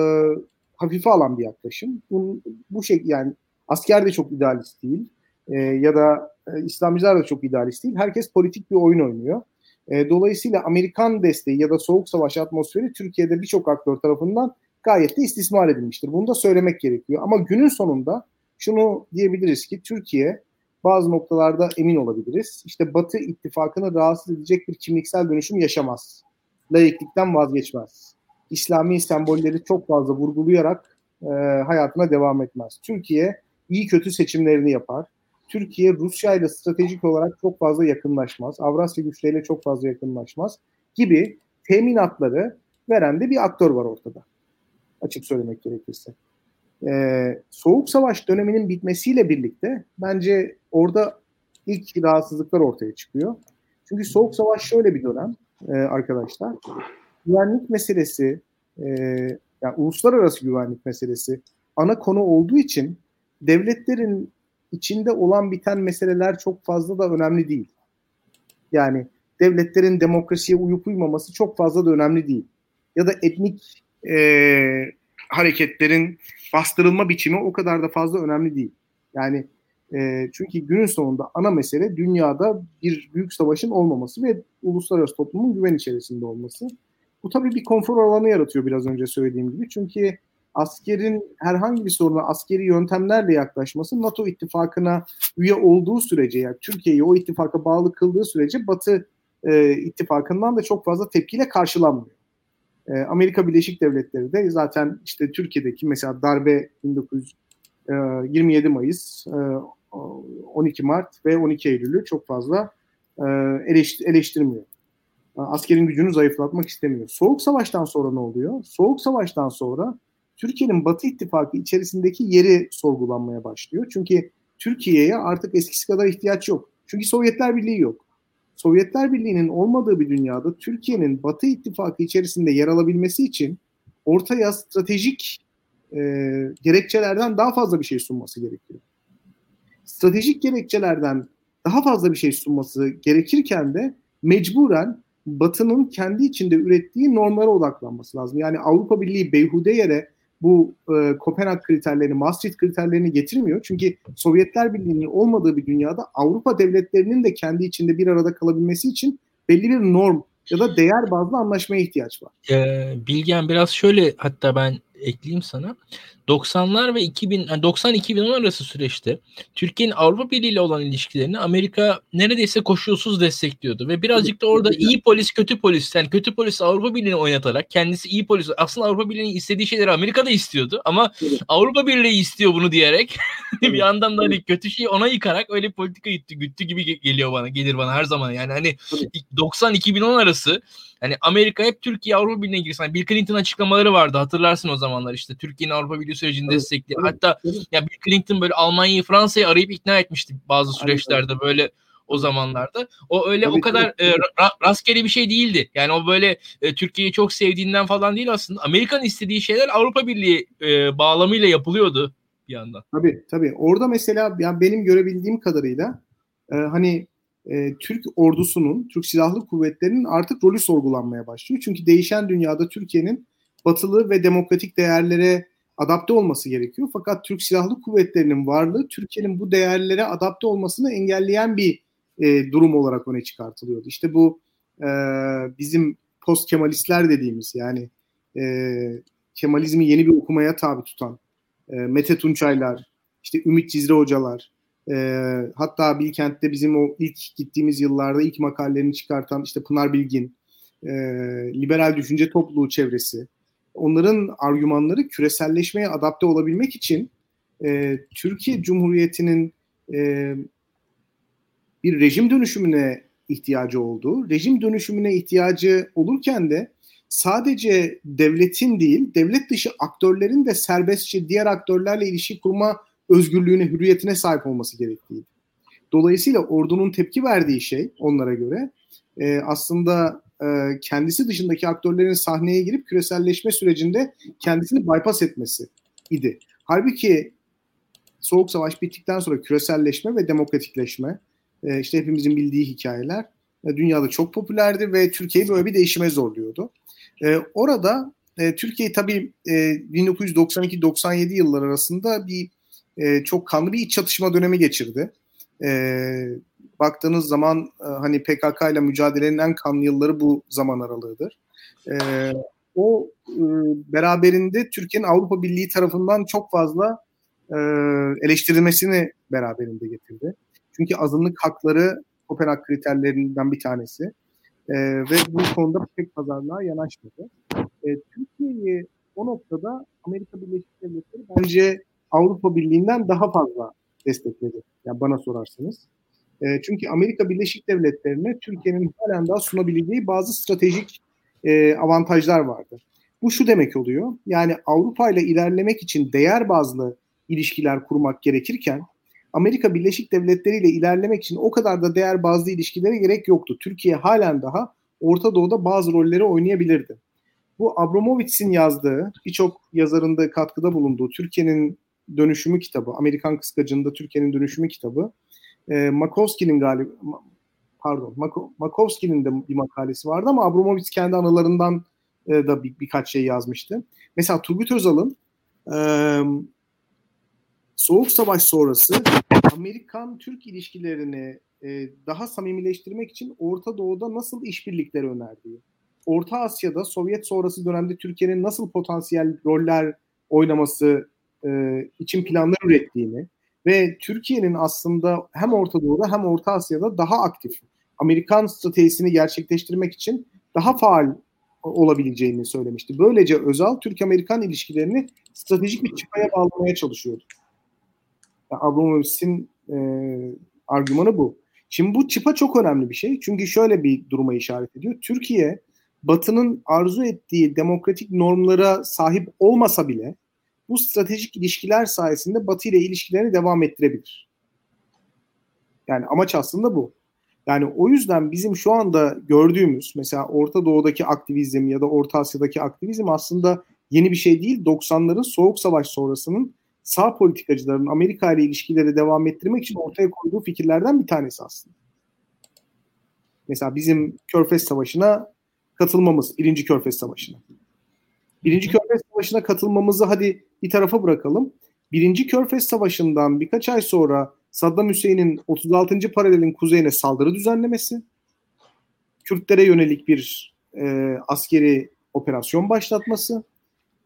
[SPEAKER 3] hafife alan bir yaklaşım. Bu, bu şey yani asker de çok idealist değil e, ya da e, İslamcılar da çok idealist değil. Herkes politik bir oyun oynuyor. E, dolayısıyla Amerikan desteği ya da soğuk savaş atmosferi Türkiye'de birçok aktör tarafından gayet de istismar edilmiştir. Bunu da söylemek gerekiyor. Ama günün sonunda şunu diyebiliriz ki Türkiye bazı noktalarda emin olabiliriz. İşte Batı ittifakını rahatsız edecek bir kimliksel dönüşüm yaşamaz. Layıklıktan vazgeçmez. İslami sembolleri çok fazla vurgulayarak e, hayatına devam etmez. Türkiye iyi kötü seçimlerini yapar. Türkiye Rusya ile stratejik olarak çok fazla yakınlaşmaz. Avrasya güçleriyle çok fazla yakınlaşmaz gibi teminatları veren de bir aktör var ortada. Açık söylemek gerekirse. Ee, Soğuk Savaş döneminin bitmesiyle birlikte bence orada ilk rahatsızlıklar ortaya çıkıyor. Çünkü Soğuk Savaş şöyle bir dönem e, arkadaşlar. Güvenlik meselesi, e, yani uluslararası güvenlik meselesi ana konu olduğu için devletlerin içinde olan biten meseleler çok fazla da önemli değil. Yani devletlerin demokrasiye uyup uymaması çok fazla da önemli değil. Ya da etnik e, hareketlerin bastırılma biçimi o kadar da fazla önemli değil. Yani e, çünkü günün sonunda ana mesele dünyada bir büyük savaşın olmaması ve uluslararası toplumun güven içerisinde olması. Bu tabii bir konfor alanı yaratıyor biraz önce söylediğim gibi. Çünkü askerin herhangi bir soruna askeri yöntemlerle yaklaşması NATO ittifakına üye olduğu sürece yani Türkiye'yi o ittifaka bağlı kıldığı sürece Batı e, ittifakından da çok fazla tepkiyle karşılanmıyor. E, Amerika Birleşik Devletleri de zaten işte Türkiye'deki mesela darbe 1927 e, Mayıs, e, 12 Mart ve 12 Eylül'ü çok fazla e, eleştir, eleştirmiyor. Askerin gücünü zayıflatmak istemiyor. Soğuk Savaş'tan sonra ne oluyor? Soğuk Savaş'tan sonra Türkiye'nin Batı ittifakı içerisindeki yeri sorgulanmaya başlıyor. Çünkü Türkiye'ye artık eskisi kadar ihtiyaç yok. Çünkü Sovyetler Birliği yok. Sovyetler Birliği'nin olmadığı bir dünyada Türkiye'nin Batı ittifakı içerisinde yer alabilmesi için ortaya stratejik e, gerekçelerden daha fazla bir şey sunması gerekiyor. Stratejik gerekçelerden daha fazla bir şey sunması gerekirken de mecburen Batı'nın kendi içinde ürettiği normlara odaklanması lazım. Yani Avrupa Birliği beyhude yere bu e, Kopenhag kriterlerini, Maastricht kriterlerini getirmiyor. Çünkü Sovyetler Birliği'nin olmadığı bir dünyada Avrupa devletlerinin de kendi içinde bir arada kalabilmesi için belli bir norm ya da değer bazlı anlaşmaya ihtiyaç var.
[SPEAKER 2] Ee, Bilgen biraz şöyle hatta ben ekleyeyim sana. 90'lar ve 2000 yani 90-2010 arası süreçte Türkiye'nin Avrupa Birliği ile olan ilişkilerini Amerika neredeyse koşulsuz destekliyordu ve birazcık da orada iyi polis kötü polis yani kötü polis Avrupa Birliği'ni oynatarak kendisi iyi polis aslında Avrupa Birliği'nin istediği şeyleri Amerika da istiyordu ama Avrupa Birliği istiyor bunu diyerek <laughs> bir yandan da hani kötü şeyi ona yıkarak öyle politika güttü, güttü gibi geliyor bana gelir bana her zaman. Yani hani 90-2010 arası Hani Amerika hep Türkiye Avrupa Birliği'ne girsin. Yani Bill Clinton açıklamaları vardı hatırlarsın o zamanlar işte Türkiye'nin Avrupa Birliği sürecini destekliyor. Hatta ya Bill Clinton böyle Almanya'yı Fransa'yı arayıp ikna etmişti bazı süreçlerde böyle o zamanlarda. O öyle tabii, o kadar tabii. E, ra- rastgele bir şey değildi. Yani o böyle e, Türkiye'yi çok sevdiğinden falan değil aslında. Amerikan istediği şeyler Avrupa Birliği e, bağlamıyla yapılıyordu bir yandan.
[SPEAKER 3] Tabii tabii. Orada mesela yani benim görebildiğim kadarıyla e, hani e, Türk ordusunun, Türk Silahlı Kuvvetleri'nin artık rolü sorgulanmaya başlıyor. Çünkü değişen dünyada Türkiye'nin batılı ve demokratik değerlere adapte olması gerekiyor. Fakat Türk Silahlı Kuvvetleri'nin varlığı Türkiye'nin bu değerlere adapte olmasını engelleyen bir e, durum olarak öne çıkartılıyordu. İşte bu e, bizim post Kemalistler dediğimiz yani e, Kemalizmi yeni bir okumaya tabi tutan e, Mete Tunçaylar, işte Ümit Cizre hocalar, e, hatta Bilkent'te bizim o ilk gittiğimiz yıllarda ilk makalelerini çıkartan işte Pınar Bilgin, e, liberal düşünce topluluğu çevresi, onların argümanları küreselleşmeye adapte olabilmek için e, Türkiye Cumhuriyeti'nin e, bir rejim dönüşümüne ihtiyacı olduğu, rejim dönüşümüne ihtiyacı olurken de sadece devletin değil, devlet dışı aktörlerin de serbestçe diğer aktörlerle ilişki kurma özgürlüğüne, hürriyetine sahip olması gerektiği. Dolayısıyla ordunun tepki verdiği şey onlara göre e, aslında e, kendisi dışındaki aktörlerin sahneye girip küreselleşme sürecinde kendisini bypass etmesi idi. Halbuki Soğuk Savaş bittikten sonra küreselleşme ve demokratikleşme e, işte hepimizin bildiği hikayeler e, dünyada çok popülerdi ve Türkiye'yi böyle bir değişime zorluyordu. E, orada e, Türkiye tabii e, 1992-97 yıllar arasında bir e, çok kanlı bir iç çatışma dönemi geçirdi. E, baktığınız zaman e, hani PKK ile mücadelenin en kanlı yılları bu zaman aralığıdır. E, o e, beraberinde Türkiye'nin Avrupa Birliği tarafından çok fazla e, eleştirilmesini beraberinde getirdi. Çünkü azınlık hakları Kopenhag kriterlerinden bir tanesi. E, ve bu konuda pek pazarlığa yanaşmadı. E, Türkiye'yi o noktada Amerika Birleşik Devletleri bence Avrupa Birliği'nden daha fazla destekledi. Yani bana sorarsanız. E, çünkü Amerika Birleşik Devletleri'ne Türkiye'nin halen daha sunabileceği bazı stratejik e, avantajlar vardı. Bu şu demek oluyor. Yani Avrupa ile ilerlemek için değer bazlı ilişkiler kurmak gerekirken Amerika Birleşik Devletleri ile ilerlemek için o kadar da değer bazlı ilişkilere gerek yoktu. Türkiye halen daha Orta Doğu'da bazı rolleri oynayabilirdi. Bu Abramovitz'in yazdığı, birçok yazarın da katkıda bulunduğu Türkiye'nin dönüşümü kitabı, Amerikan Kıskacı'nda Türkiye'nin dönüşümü kitabı, e, Makovski'nin galiba, pardon, Makovski'nin de bir makalesi vardı ama Abramovitz kendi anılarından e, da bir, birkaç şey yazmıştı. Mesela Turgut Özal'ın e, Soğuk Savaş sonrası Amerikan-Türk ilişkilerini e, daha samimileştirmek için Orta Doğu'da nasıl işbirlikleri önerdiği, Orta Asya'da Sovyet sonrası dönemde Türkiye'nin nasıl potansiyel roller oynaması e, için planlar ürettiğini ve Türkiye'nin aslında hem Orta Doğu'da hem Orta Asya'da daha aktif Amerikan stratejisini gerçekleştirmek için daha faal olabileceğini söylemişti. Böylece Özal Türk-Amerikan ilişkilerini stratejik bir çıkaya bağlamaya çalışıyordu. Yani Abramovitz'in e, argümanı bu. Şimdi bu çıpa çok önemli bir şey. Çünkü şöyle bir duruma işaret ediyor. Türkiye Batı'nın arzu ettiği demokratik normlara sahip olmasa bile bu stratejik ilişkiler sayesinde Batı ile ilişkilerini devam ettirebilir. Yani amaç aslında bu. Yani o yüzden bizim şu anda gördüğümüz mesela Orta Doğu'daki aktivizm ya da Orta Asya'daki aktivizm aslında yeni bir şey değil. 90'ların Soğuk Savaş sonrasının sağ politikacıların Amerika ile ilişkileri devam ettirmek için ortaya koyduğu fikirlerden bir tanesi aslında. Mesela bizim Körfez Savaşı'na katılmamız, birinci Körfez Savaşı'na. Birinci Körfez Savaşı'na katılmamızı hadi bir tarafa bırakalım. Birinci Körfez Savaşı'ndan birkaç ay sonra Saddam Hüseyin'in 36. paralelin kuzeyine saldırı düzenlemesi, Kürtlere yönelik bir e, askeri operasyon başlatması,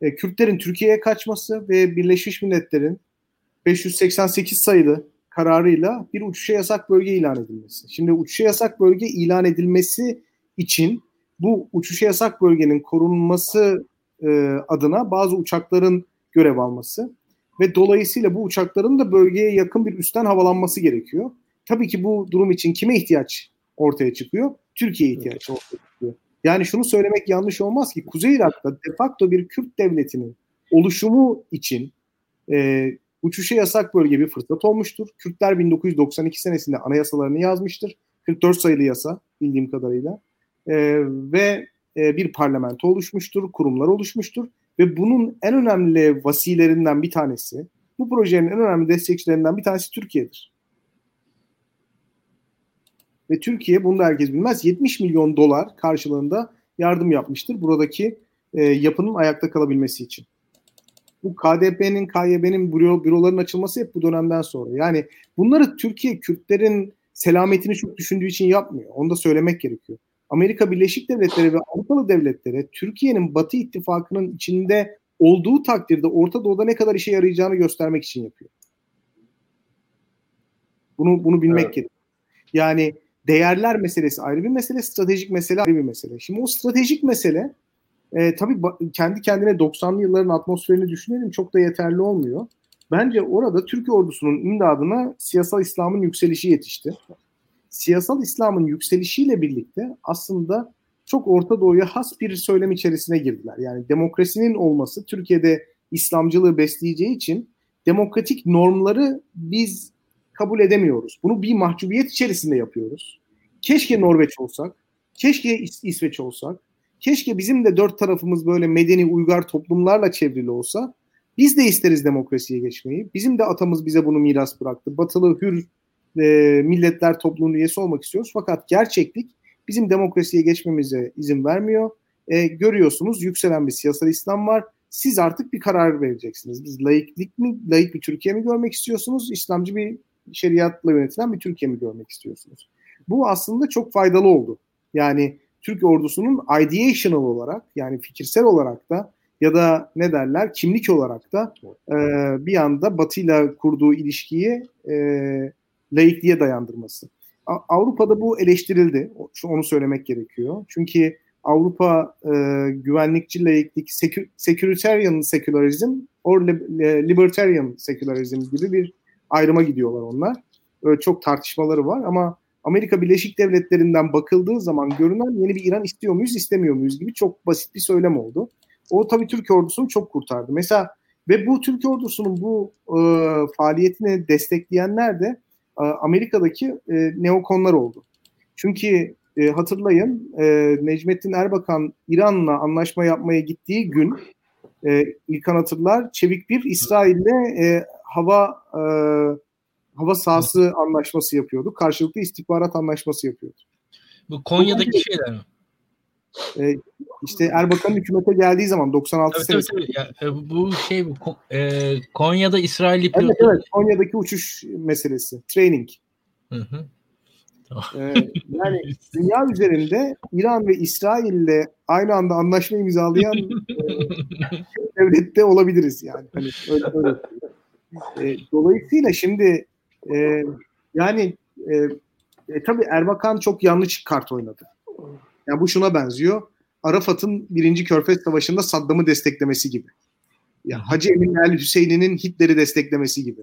[SPEAKER 3] e, Kürtlerin Türkiye'ye kaçması ve Birleşmiş Milletler'in 588 sayılı kararıyla bir uçuşa yasak bölge ilan edilmesi. Şimdi uçuşa yasak bölge ilan edilmesi için bu uçuşa yasak bölgenin korunması e, adına bazı uçakların görev alması ve dolayısıyla bu uçakların da bölgeye yakın bir üstten havalanması gerekiyor. Tabii ki bu durum için kime ihtiyaç ortaya çıkıyor? Türkiye'ye ihtiyaç ortaya çıkıyor. Yani şunu söylemek yanlış olmaz ki Kuzey Irak'ta de facto bir Kürt devletinin oluşumu için e, uçuşa yasak bölge bir fırsat olmuştur. Kürtler 1992 senesinde anayasalarını yazmıştır. 44 sayılı yasa bildiğim kadarıyla. E, ve e, bir parlamento oluşmuştur, kurumlar oluşmuştur ve bunun en önemli vasilerinden bir tanesi, bu projenin en önemli destekçilerinden bir tanesi Türkiye'dir. Ve Türkiye, bunu da herkes bilmez, 70 milyon dolar karşılığında yardım yapmıştır buradaki e, yapının ayakta kalabilmesi için. Bu KDP'nin, KYB'nin büro, büroların açılması hep bu dönemden sonra. Yani bunları Türkiye Kürtlerin selametini çok düşündüğü için yapmıyor. Onu da söylemek gerekiyor. Amerika Birleşik Devletleri ve Avrupalı devletleri Türkiye'nin Batı ittifakının içinde olduğu takdirde Orta Doğu'da ne kadar işe yarayacağını göstermek için yapıyor. Bunu bunu bilmek evet. gerekiyor. Yani değerler meselesi ayrı bir mesele, stratejik mesele ayrı bir mesele. Şimdi o stratejik mesele e, tabii kendi kendine 90'lı yılların atmosferini düşünelim çok da yeterli olmuyor. Bence orada Türk ordusunun imdadına siyasal İslam'ın yükselişi yetişti siyasal İslam'ın yükselişiyle birlikte aslında çok Orta Doğu'ya has bir söylem içerisine girdiler. Yani demokrasinin olması Türkiye'de İslamcılığı besleyeceği için demokratik normları biz kabul edemiyoruz. Bunu bir mahcubiyet içerisinde yapıyoruz. Keşke Norveç olsak, keşke İs- İsveç olsak, keşke bizim de dört tarafımız böyle medeni uygar toplumlarla çevrili olsa. Biz de isteriz demokrasiye geçmeyi. Bizim de atamız bize bunu miras bıraktı. Batılı hür e, milletler topluluğunun üyesi olmak istiyoruz. Fakat gerçeklik bizim demokrasiye geçmemize izin vermiyor. E, görüyorsunuz yükselen bir siyasal İslam var. Siz artık bir karar vereceksiniz. Biz laiklik mi, laik bir Türkiye mi görmek istiyorsunuz? İslamcı bir şeriatla yönetilen bir Türkiye mi görmek istiyorsunuz? Bu aslında çok faydalı oldu. Yani Türk ordusunun ideational olarak yani fikirsel olarak da ya da ne derler kimlik olarak da e, bir anda Batı ile kurduğu ilişkiyi e, laikliğe dayandırması. Avrupa'da bu eleştirildi. Onu söylemek gerekiyor. Çünkü Avrupa e, güvenlikçi laiklik, sekü, securitarian secularism or libertarian secularism gibi bir ayrıma gidiyorlar onlar. Öyle çok tartışmaları var ama Amerika Birleşik Devletleri'nden bakıldığı zaman görünen yeni bir İran istiyor muyuz, istemiyor muyuz gibi çok basit bir söylem oldu. O tabii Türk ordusunu çok kurtardı. Mesela ve bu Türk ordusunun bu e, faaliyetini destekleyenler de Amerika'daki e, neokonlar oldu. Çünkü e, hatırlayın e, Necmettin Erbakan İran'la anlaşma yapmaya gittiği gün e, İlkan hatırlar Çevik bir İsrail'le e, hava e, hava sahası anlaşması yapıyordu. Karşılıklı istihbarat anlaşması yapıyordu.
[SPEAKER 2] Bu Konya'daki şeyler mi?
[SPEAKER 3] E, işte Erbakan hükümete geldiği zaman 96
[SPEAKER 2] Evet,
[SPEAKER 3] senesi.
[SPEAKER 2] evet, evet. Ya, e, bu şey bu, e, Konya'da İsrailli
[SPEAKER 3] Evet,
[SPEAKER 2] pilot.
[SPEAKER 3] evet. Konya'daki uçuş meselesi. Training.
[SPEAKER 2] Hı hı.
[SPEAKER 3] Ee, yani <laughs> dünya üzerinde İran ve İsrail'le aynı anda anlaşma imzalayan e, <laughs> devlette olabiliriz yani. Hani öyle, öyle. E, dolayısıyla şimdi e, yani e, e, tabii Erbakan çok yanlış kart oynadı. Yani bu şuna benziyor. Arafat'ın birinci Körfez Savaşı'nda Saddam'ı desteklemesi gibi. Ya Hacı Emin El Hüseyin'in Hitler'i desteklemesi gibi.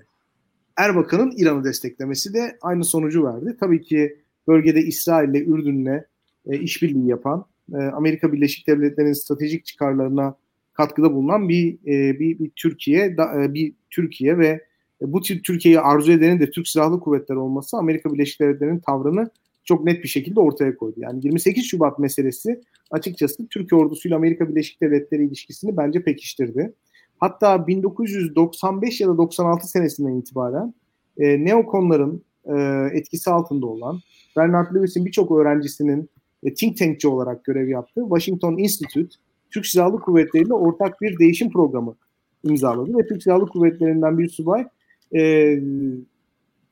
[SPEAKER 3] Erbakan'ın İran'ı desteklemesi de aynı sonucu verdi. Tabii ki bölgede İsrail ile Ürdün'le e, işbirliği yapan, e, Amerika Birleşik Devletleri'nin stratejik çıkarlarına katkıda bulunan bir e, bir, bir Türkiye da, e, bir Türkiye ve bu tür Türkiye'yi arzu edenin de Türk Silahlı Kuvvetleri olması Amerika Birleşik Devletleri'nin tavrını çok net bir şekilde ortaya koydu. Yani 28 Şubat meselesi açıkçası Türkiye ordusuyla Amerika Birleşik Devletleri ilişkisini bence pekiştirdi. Hatta 1995 ya da 96 senesinden itibaren e, neokonların e, etkisi altında olan Bernard Lewis'in birçok öğrencisinin e, think tankçi olarak görev yaptığı Washington Institute Türk Silahlı Kuvvetleri ile ortak bir değişim programı imzaladı ve Türk Silahlı Kuvvetleri'nden bir subay e,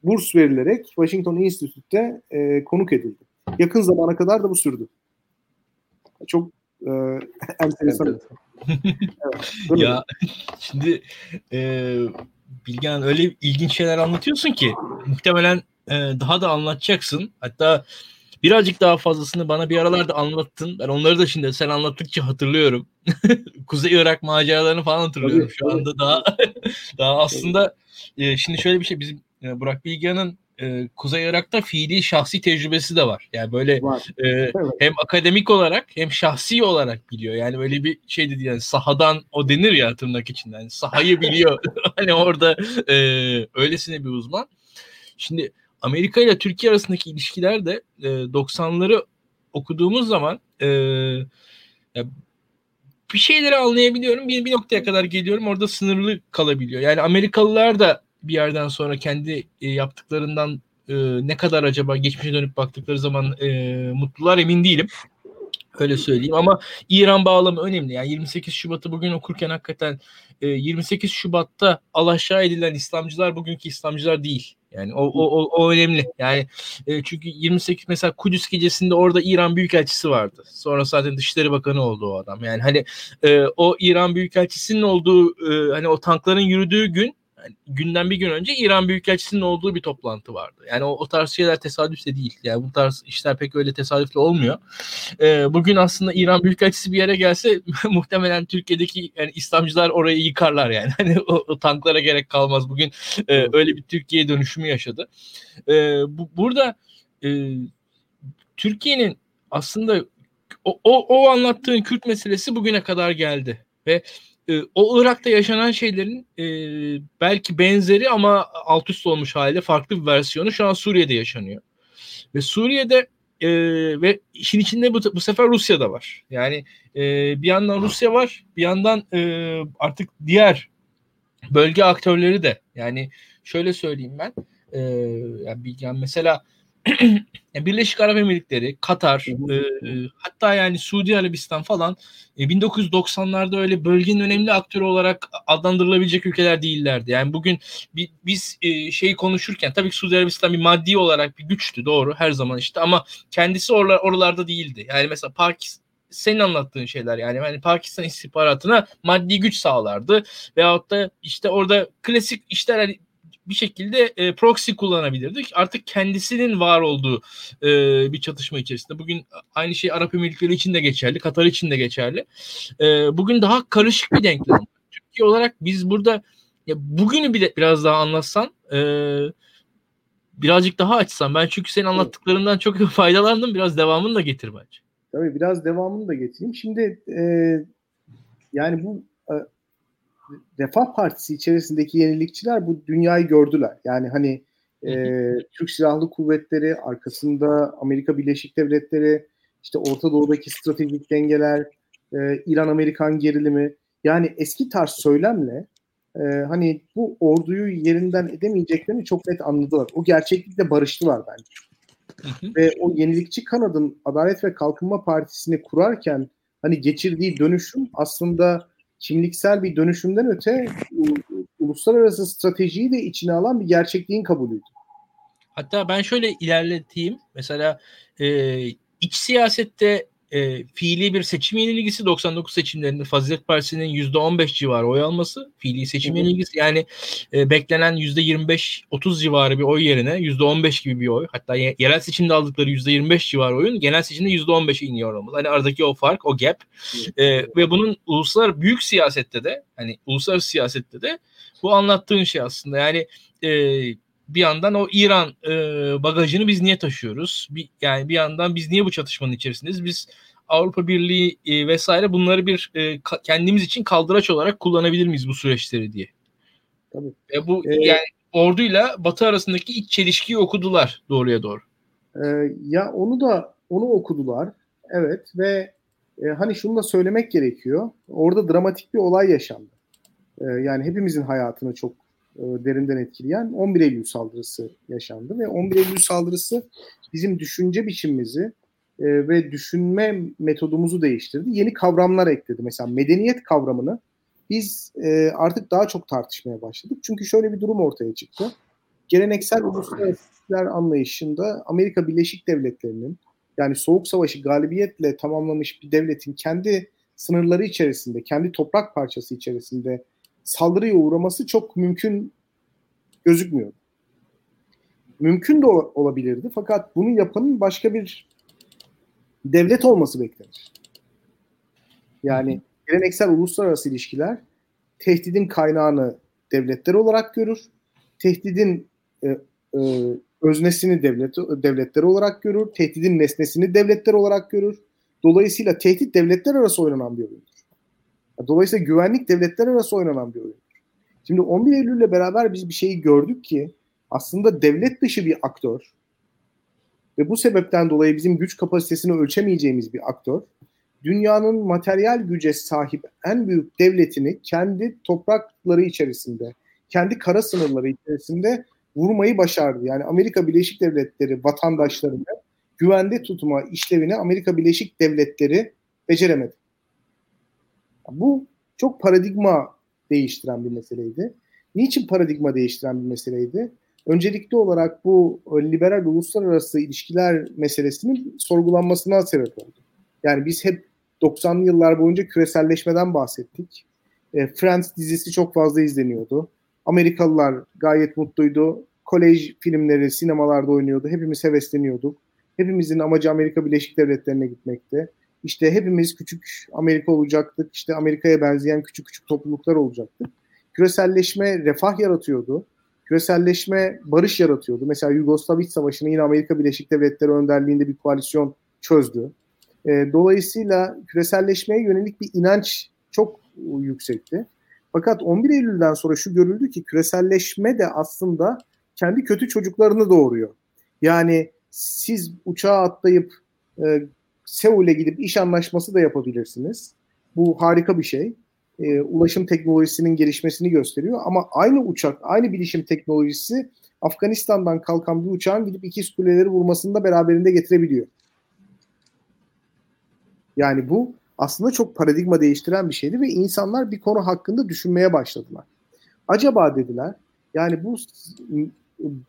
[SPEAKER 3] burs verilerek Washington Institute'te e, konuk edildi. Yakın zamana kadar da bu sürdü. Çok e, <laughs> enteresan.
[SPEAKER 1] Evet. <laughs>
[SPEAKER 2] Ya <laughs> şimdi e, Bilgehan öyle ilginç şeyler anlatıyorsun ki muhtemelen e, daha da anlatacaksın. Hatta birazcık daha fazlasını bana bir aralarda anlattın. Ben onları da şimdi sen anlattıkça hatırlıyorum. Kuzey Irak maceralarını falan hatırlıyorum
[SPEAKER 3] Tabii,
[SPEAKER 2] şu anda daha daha aslında e, şimdi şöyle bir şey bizim e, Burak Bilgehan'ın e, Kuzey Irak'ta fiili şahsi tecrübesi de var. Yani böyle
[SPEAKER 3] var.
[SPEAKER 2] e,
[SPEAKER 3] Evet.
[SPEAKER 2] hem akademik olarak hem şahsi olarak biliyor. Yani böyle bir şey dedi yani sahadan o denir ya tırnak içinden. Yani sahayı biliyor. <laughs> hani orada e, öylesine bir uzman. Şimdi Amerika ile Türkiye arasındaki ilişkiler de e, 90'ları okuduğumuz zaman e, ya bir şeyleri anlayabiliyorum. Bir, bir noktaya kadar geliyorum. Orada sınırlı kalabiliyor. Yani Amerikalılar da bir yerden sonra kendi e, yaptıklarından e, ne kadar acaba geçmişe dönüp baktıkları zaman e, mutlular emin değilim. Öyle söyleyeyim ama İran bağlamı önemli. Yani 28 Şubat'ı bugün okurken hakikaten e, 28 Şubat'ta alaşağı edilen İslamcılar bugünkü İslamcılar değil. Yani o, o, o, o önemli. Yani e, çünkü 28 mesela Kudüs gecesinde orada İran Büyükelçisi vardı. Sonra zaten Dışişleri Bakanı oldu o adam. Yani hani e, o İran Büyükelçisi'nin olduğu e, hani o tankların yürüdüğü gün günden bir gün önce İran Büyükelçisi'nin olduğu bir toplantı vardı. Yani o, o tarz şeyler tesadüf de değil. Yani bu tarz işler pek öyle tesadüfle olmuyor. Ee, bugün aslında İran Büyükelçisi bir yere gelse <laughs> muhtemelen Türkiye'deki yani İslamcılar orayı yıkarlar yani. <laughs> Hani o, o tanklara gerek kalmaz. Bugün e, öyle bir Türkiye dönüşümü yaşadı. E, bu, burada e, Türkiye'nin aslında o, o, o anlattığın Kürt meselesi bugüne kadar geldi ve e, o Irak'ta yaşanan şeylerin e, belki benzeri ama alt üst olmuş haliyle farklı bir versiyonu şu an Suriye'de yaşanıyor. Ve Suriye'de e, ve işin içinde bu, bu sefer Rusya da var. Yani e, bir yandan Rusya var, bir yandan e, artık diğer bölge aktörleri de. Yani şöyle söyleyeyim ben. E, yani mesela <clears throat> Birleşik Arap Emirlikleri, Katar, e, hatta yani Suudi Arabistan falan e, 1990'larda öyle bölgenin önemli aktörü olarak adlandırılabilecek ülkeler değillerdi. Yani bugün bi, biz e, şeyi konuşurken tabii ki Suudi Arabistan bir maddi olarak bir güçtü doğru her zaman işte ama kendisi oralar, oralarda değildi. Yani mesela Pakistan senin anlattığın şeyler yani yani Pakistan istihbaratına maddi güç sağlardı veyahut da işte orada klasik işler hani bir şekilde e, proxy kullanabilirdik. Artık kendisinin var olduğu e, bir çatışma içerisinde. Bugün aynı şey Arap Emirlikleri için de geçerli, Katar için de geçerli. E, bugün daha karışık bir denklem. Türkiye olarak biz burada ya bugünü bir de biraz daha anlatsan e, birazcık daha açsan ben çünkü senin anlattıklarından çok <laughs> faydalandım. Biraz devamını da getir bence.
[SPEAKER 3] Tabii biraz devamını da getireyim. Şimdi e, yani bu Refah Partisi içerisindeki yenilikçiler bu dünyayı gördüler. Yani hani e, Türk Silahlı Kuvvetleri, arkasında Amerika Birleşik Devletleri, işte Orta Doğu'daki stratejik dengeler, e, İran-Amerikan gerilimi. Yani eski tarz söylemle e, hani bu orduyu yerinden edemeyeceklerini çok net anladılar. O gerçeklikle barıştılar bence. Ve o yenilikçi kanadın Adalet ve Kalkınma Partisi'ni kurarken hani geçirdiği dönüşüm aslında kimliksel bir dönüşümden öte uluslararası stratejiyi de içine alan bir gerçekliğin kabulüydü.
[SPEAKER 2] Hatta ben şöyle ilerleteyim. Mesela e, iç siyasette e, fiili bir seçim yenilgisi 99 seçimlerinde Fazilet Partisi'nin %15 civarı oy alması fiili seçim hı hı. yenilgisi yani e, beklenen %25-30 civarı bir oy yerine %15 gibi bir oy hatta yerel seçimde aldıkları %25 civarı oyun genel seçimde %15'e iniyor olmalı. Hani aradaki o fark o gap e, ve bunun uluslar büyük siyasette de hani uluslararası siyasette de bu anlattığın şey aslında yani e, bir yandan o İran e, bagajını biz niye taşıyoruz? Bir, yani bir yandan biz niye bu çatışmanın içerisindeyiz? Biz Avrupa Birliği e, vesaire bunları bir e, ka, kendimiz için kaldıraç olarak kullanabilir miyiz bu süreçleri diye. Tabii. E, bu ee, yani orduyla Batı arasındaki iç çelişkiyi okudular doğruya doğru.
[SPEAKER 3] E, ya onu da onu okudular. Evet ve e, hani şunu da söylemek gerekiyor. Orada dramatik bir olay yaşandı. E, yani hepimizin hayatını çok e, derinden etkileyen 11 Eylül saldırısı yaşandı ve 11 Eylül saldırısı bizim düşünce biçimimizi e, ve düşünme metodumuzu değiştirdi. Yeni kavramlar ekledi. Mesela medeniyet kavramını biz e, artık daha çok tartışmaya başladık. Çünkü şöyle bir durum ortaya çıktı. Geleneksel uluslararası anlayışında Amerika Birleşik Devletleri'nin yani Soğuk Savaşı galibiyetle tamamlamış bir devletin kendi sınırları içerisinde, kendi toprak parçası içerisinde saldırıya uğraması çok mümkün gözükmüyor. Mümkün de olabilirdi fakat bunu yapanın başka bir devlet olması beklenir. Yani geleneksel uluslararası ilişkiler tehdidin kaynağını devletler olarak görür. Tehdidin e, e, öznesini devlet devletler olarak görür. Tehdidin nesnesini devletler olarak görür. Dolayısıyla tehdit devletler arası oynanan bir oyundur. Dolayısıyla güvenlik devletler arası oynanan bir oyun. Şimdi 11 Eylül ile beraber biz bir şeyi gördük ki aslında devlet dışı bir aktör ve bu sebepten dolayı bizim güç kapasitesini ölçemeyeceğimiz bir aktör dünyanın materyal güce sahip en büyük devletini kendi toprakları içerisinde, kendi kara sınırları içerisinde vurmayı başardı. Yani Amerika Birleşik Devletleri vatandaşlarını güvende tutma işlevini Amerika Birleşik Devletleri beceremedi. Bu çok paradigma değiştiren bir meseleydi. Niçin paradigma değiştiren bir meseleydi? Öncelikli olarak bu liberal uluslararası ilişkiler meselesinin sorgulanmasına sebep oldu. Yani biz hep 90'lı yıllar boyunca küreselleşmeden bahsettik. E, Friends dizisi çok fazla izleniyordu. Amerikalılar gayet mutluydu. Kolej filmleri sinemalarda oynuyordu. Hepimiz hevesleniyorduk. Hepimizin amacı Amerika Birleşik Devletleri'ne gitmekti. İşte hepimiz küçük Amerika olacaktık. İşte Amerika'ya benzeyen küçük küçük topluluklar olacaktık. Küreselleşme refah yaratıyordu. Küreselleşme barış yaratıyordu. Mesela Yugoslav İç Savaşı'nı yine Amerika Birleşik Devletleri önderliğinde bir koalisyon çözdü. E, dolayısıyla küreselleşmeye yönelik bir inanç çok yüksekti. Fakat 11 Eylül'den sonra şu görüldü ki küreselleşme de aslında kendi kötü çocuklarını doğuruyor. Yani siz uçağa atlayıp e, Seul'e gidip iş anlaşması da yapabilirsiniz. Bu harika bir şey. E, ulaşım teknolojisinin gelişmesini gösteriyor ama aynı uçak, aynı bilişim teknolojisi Afganistan'dan kalkan bir uçağın gidip ikiz kuleleri vurmasını da beraberinde getirebiliyor. Yani bu aslında çok paradigma değiştiren bir şeydi ve insanlar bir konu hakkında düşünmeye başladılar. Acaba dediler yani bu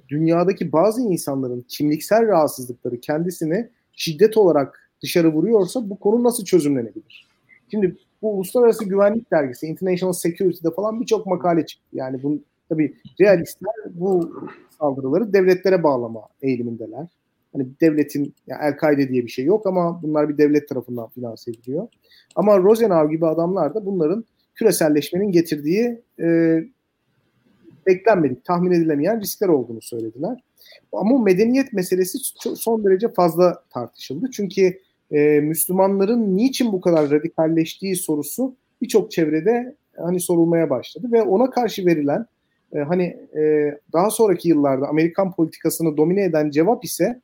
[SPEAKER 3] dünyadaki bazı insanların kimliksel rahatsızlıkları kendisini şiddet olarak dışarı vuruyorsa bu konu nasıl çözümlenebilir? Şimdi bu Uluslararası Güvenlik Dergisi International Security'de falan birçok makale çıktı. Yani bu tabii realistler bu saldırıları devletlere bağlama eğilimindeler. Hani devletin yani El-Kaide diye bir şey yok ama bunlar bir devlet tarafından finanse ediliyor. Ama Rosenau gibi adamlar da bunların küreselleşmenin getirdiği e, beklenmedik, tahmin edilemeyen riskler olduğunu söylediler. Ama medeniyet meselesi son derece fazla tartışıldı. Çünkü e, Müslümanların niçin bu kadar radikalleştiği sorusu birçok çevrede hani sorulmaya başladı ve ona karşı verilen e, hani e, daha sonraki yıllarda Amerikan politikasını domine eden cevap ise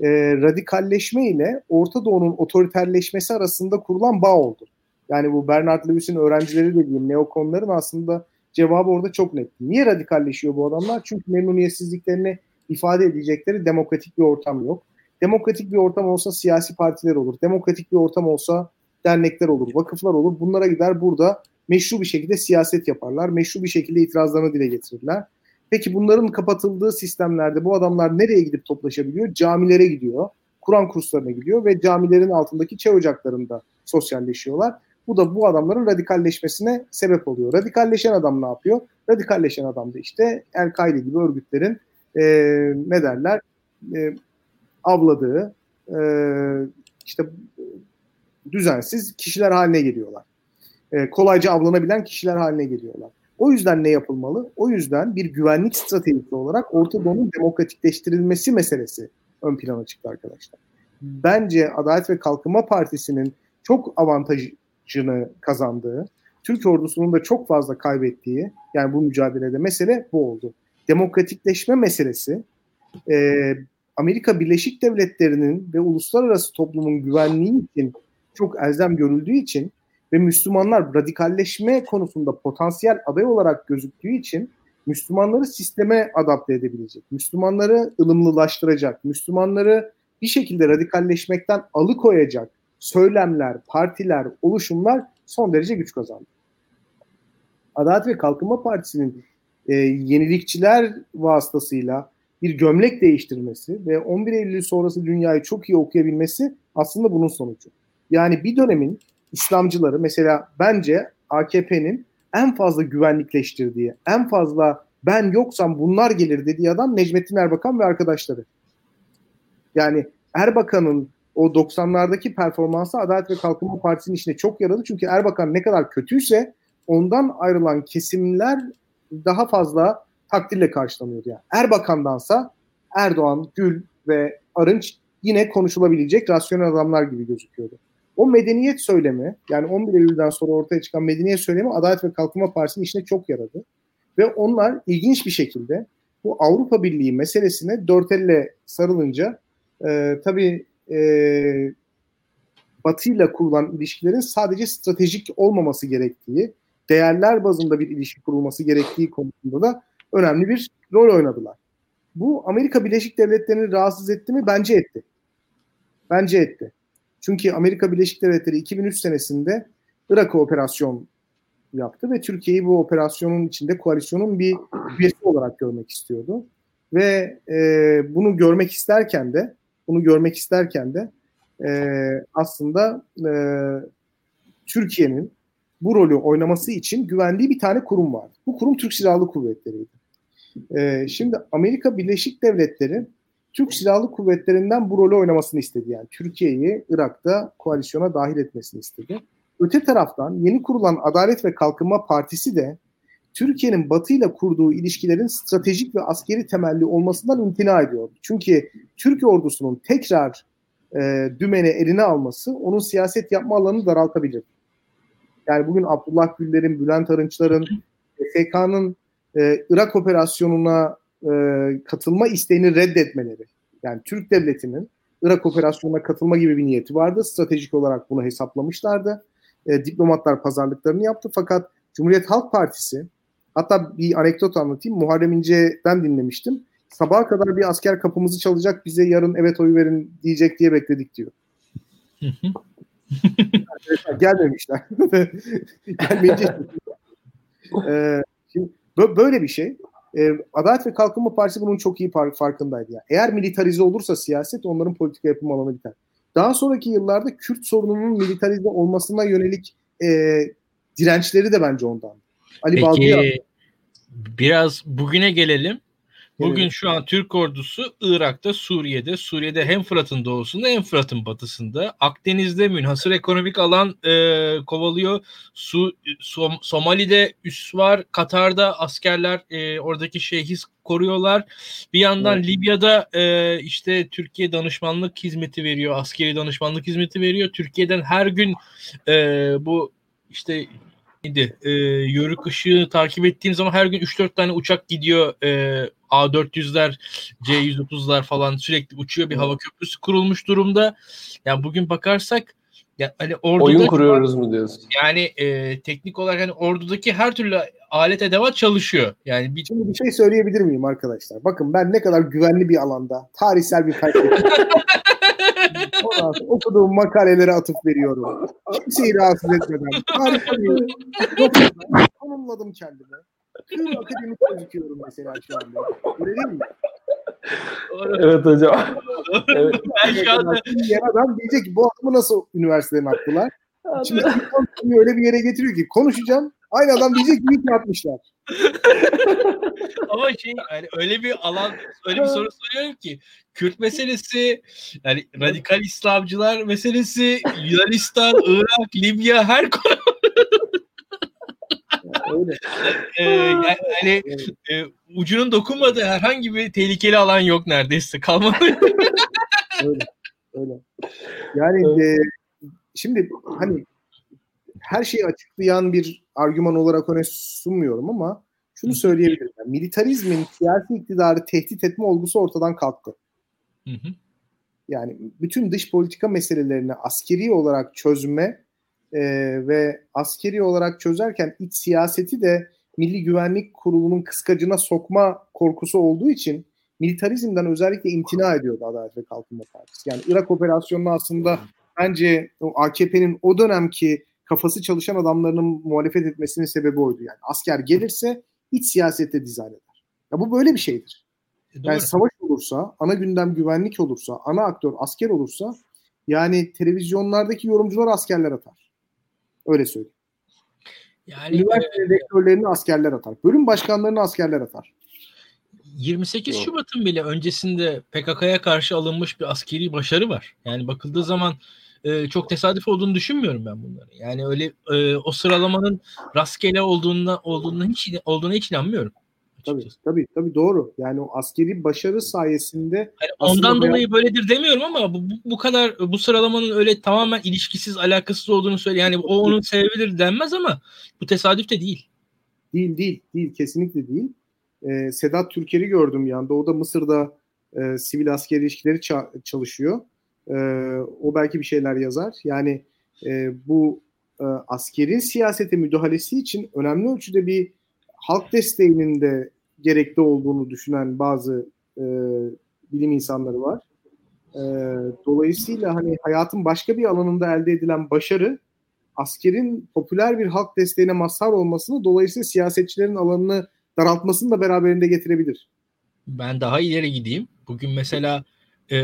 [SPEAKER 3] e, radikalleşme ile Orta Doğu'nun otoriterleşmesi arasında kurulan bağ oldu. Yani bu Bernard Lewis'in öğrencileri dediğim neokonların aslında cevabı orada çok net. Niye radikalleşiyor bu adamlar? Çünkü memnuniyetsizliklerini ifade edecekleri demokratik bir ortam yok. Demokratik bir ortam olsa siyasi partiler olur. Demokratik bir ortam olsa dernekler olur, vakıflar olur. Bunlara gider burada meşru bir şekilde siyaset yaparlar. Meşru bir şekilde itirazlarını dile getirirler. Peki bunların kapatıldığı sistemlerde bu adamlar nereye gidip toplaşabiliyor? Camilere gidiyor. Kur'an kurslarına gidiyor ve camilerin altındaki çay ocaklarında sosyalleşiyorlar. Bu da bu adamların radikalleşmesine sebep oluyor. Radikalleşen adam ne yapıyor? Radikalleşen adam da işte El-Kaide gibi örgütlerin e, ne derler e, avladığı e, işte düzensiz kişiler haline geliyorlar. E, kolayca avlanabilen kişiler haline geliyorlar. O yüzden ne yapılmalı? O yüzden bir güvenlik stratejisi olarak Orta Doğu'nun demokratikleştirilmesi meselesi ön plana çıktı arkadaşlar. Bence Adalet ve Kalkınma Partisi'nin çok avantajını kazandığı, Türk ordusunun da çok fazla kaybettiği, yani bu mücadelede mesele bu oldu. Demokratikleşme meselesi e, Amerika Birleşik Devletleri'nin ve uluslararası toplumun güvenliği için çok elzem görüldüğü için ve Müslümanlar radikalleşme konusunda potansiyel aday olarak gözüktüğü için Müslümanları sisteme adapte edebilecek, Müslümanları ılımlılaştıracak, Müslümanları bir şekilde radikalleşmekten alıkoyacak söylemler, partiler, oluşumlar son derece güç kazandı. Adalet ve Kalkınma Partisi'nin e, yenilikçiler vasıtasıyla bir gömlek değiştirmesi ve 11 Eylül sonrası dünyayı çok iyi okuyabilmesi aslında bunun sonucu. Yani bir dönemin İslamcıları mesela bence AKP'nin en fazla güvenlikleştirdiği, en fazla ben yoksam bunlar gelir dediği adam Necmettin Erbakan ve arkadaşları. Yani Erbakan'ın o 90'lardaki performansı Adalet ve Kalkınma Partisi'nin içine çok yaradı. Çünkü Erbakan ne kadar kötüyse ondan ayrılan kesimler daha fazla takdirle karşılanıyordu. Yani Erbakan'dansa Erdoğan, Gül ve Arınç yine konuşulabilecek rasyonel adamlar gibi gözüküyordu. O medeniyet söylemi yani 11 Eylül'den sonra ortaya çıkan medeniyet söylemi Adalet ve Kalkınma Partisi'nin işine çok yaradı. Ve onlar ilginç bir şekilde bu Avrupa Birliği meselesine dört elle sarılınca e, tabii e, Batı ile kurulan ilişkilerin sadece stratejik olmaması gerektiği, değerler bazında bir ilişki kurulması gerektiği konusunda da önemli bir rol oynadılar. Bu Amerika Birleşik Devletleri'ni rahatsız etti mi? Bence etti. Bence etti. Çünkü Amerika Birleşik Devletleri 2003 senesinde Irak'a operasyon yaptı ve Türkiye'yi bu operasyonun içinde koalisyonun bir üyesi olarak görmek istiyordu. Ve e, bunu görmek isterken de bunu görmek isterken de e, aslında e, Türkiye'nin bu rolü oynaması için güvendiği bir tane kurum var. Bu kurum Türk Silahlı Kuvvetleri'ydi. E, şimdi Amerika Birleşik Devletleri Türk Silahlı Kuvvetleri'nden bu rolü oynamasını istedi. Yani Türkiye'yi Irak'ta koalisyona dahil etmesini istedi. Öte taraftan yeni kurulan Adalet ve Kalkınma Partisi de Türkiye'nin Batı ile kurduğu ilişkilerin stratejik ve askeri temelli olmasından imtina ediyor. Çünkü Türk ordusunun tekrar e, dümeni eline alması onun siyaset yapma alanını daraltabilir. Yani bugün Abdullah Güller'in, Bülent Arınçlar'ın, PKK'nın e, Irak operasyonuna e, katılma isteğini reddetmeleri. Yani Türk devletinin Irak operasyonuna katılma gibi bir niyeti vardı. Stratejik olarak bunu hesaplamışlardı. E, diplomatlar pazarlıklarını yaptı. Fakat Cumhuriyet Halk Partisi hatta bir anekdot anlatayım. Muharrem İnce'den dinlemiştim. Sabaha kadar bir asker kapımızı çalacak bize yarın evet oyu verin diyecek diye bekledik diyor. <laughs> Gelmemişler. <laughs> Gelmeyince <laughs> ee, şimdi böyle bir şey. Adalet ve Kalkınma Partisi bunun çok iyi farkındaydı. Yani. Eğer militarize olursa siyaset onların politika yapım alanı biter. Daha sonraki yıllarda Kürt sorununun militarize olmasına yönelik e, dirençleri de bence ondan.
[SPEAKER 2] Ali Peki, biraz bugüne gelelim. Bugün evet. şu an Türk ordusu Irak'ta, Suriye'de, Suriye'de hem Fırat'ın doğusunda hem Fırat'ın batısında, Akdeniz'de münhasır ekonomik alan e, kovalıyor. Su, Som, Somali'de üs var, Katar'da askerler e, oradaki şehis koruyorlar. Bir yandan evet. Libya'da e, işte Türkiye danışmanlık hizmeti veriyor, askeri danışmanlık hizmeti veriyor. Türkiye'den her gün e, bu işte neydi? E, yörük ışığı takip ettiğim zaman her gün 3-4 tane uçak gidiyor. E, A400'ler, C130'lar falan sürekli uçuyor. Bir hava köprüsü kurulmuş durumda. Yani bugün bakarsak ya hani orduda
[SPEAKER 1] oyun kuruyoruz mu diyorsun?
[SPEAKER 2] Yani e, teknik olarak hani ordudaki her türlü alet edevat çalışıyor. Yani
[SPEAKER 3] bir... Şimdi bir şey söyleyebilir miyim arkadaşlar? Bakın ben ne kadar güvenli bir alanda tarihsel bir kaybettim. <laughs> okuduğum makalelere atıf veriyorum. Kimseyi rahatsız etmeden. Harika bir konumladım kendimi. Tüm akademik gözüküyorum mesela şu anda. Öyle değil mi?
[SPEAKER 1] Evet hocam. <laughs> evet.
[SPEAKER 3] Ben şu anda... adam diyecek ki bu adamı nasıl üniversiteden attılar? Şimdi öyle bir yere getiriyor ki konuşacağım. Aynı adam diyecek ki ilk yapmışlar. <laughs>
[SPEAKER 2] Ama şey yani öyle bir alan öyle bir soru soruyorum ki Kürt meselesi yani radikal İslamcılar meselesi Yunanistan, Irak, Libya her konu Öyle. Ee, yani, yani e, ucunun dokunmadığı herhangi bir tehlikeli alan yok neredeyse kalmadı. <laughs>
[SPEAKER 3] öyle. Öyle. Yani e, şimdi hani her şeyi açıklayan bir argüman olarak öne sunmuyorum ama şunu söyleyebilirim. Yani militarizmin siyasi iktidarı tehdit etme olgusu ortadan kalktı. Hı hı. Yani bütün dış politika meselelerini askeri olarak çözme e, ve askeri olarak çözerken iç siyaseti de Milli Güvenlik Kurulu'nun kıskacına sokma korkusu olduğu için militarizmden özellikle imtina ediyordu Adalet ve Kalkınma Partisi. Yani Irak operasyonunu aslında bence o AKP'nin o dönemki kafası çalışan adamlarının muhalefet etmesinin sebebi oydu. Yani asker gelirse iç siyasette dizayn eder. Ya bu böyle bir şeydir. E, yani savaş olursa, ana gündem güvenlik olursa, ana aktör asker olursa yani televizyonlardaki yorumcular askerler atar. Öyle söyleyeyim. Yani Üniversite e, rektörlerini askerler atar. Bölüm başkanlarını askerler atar.
[SPEAKER 2] 28 Şubat'ın bile öncesinde PKK'ya karşı alınmış bir askeri başarı var. Yani bakıldığı zaman e, çok tesadüf olduğunu düşünmüyorum ben bunları. Yani öyle e, o sıralamanın rastgele olduğuna olduğuna hiç olduğuna hiç inanmıyorum.
[SPEAKER 3] Tabii, tabii tabii doğru. Yani o askeri başarı sayesinde
[SPEAKER 2] yani ondan dolayı hayat... böyledir demiyorum ama bu, bu, bu kadar bu sıralamanın öyle tamamen ilişkisiz, alakasız olduğunu söyle. Yani o onun sebebidir denmez ama bu tesadüf de değil.
[SPEAKER 3] Değil değil değil kesinlikle değil. Ee, Sedat Türker'i gördüm yanda. O da Mısır'da e, sivil askeri ilişkileri ça- çalışıyor. E, o belki bir şeyler yazar. Yani e, bu e, askerin siyasete müdahalesi için önemli ölçüde bir halk desteğinin de gerekli olduğunu düşünen bazı e, bilim insanları var. E, dolayısıyla hani hayatın başka bir alanında elde edilen başarı askerin popüler bir halk desteğine mazhar olmasını dolayısıyla siyasetçilerin alanını daraltmasını da beraberinde getirebilir.
[SPEAKER 2] Ben daha ileri gideyim. Bugün mesela e,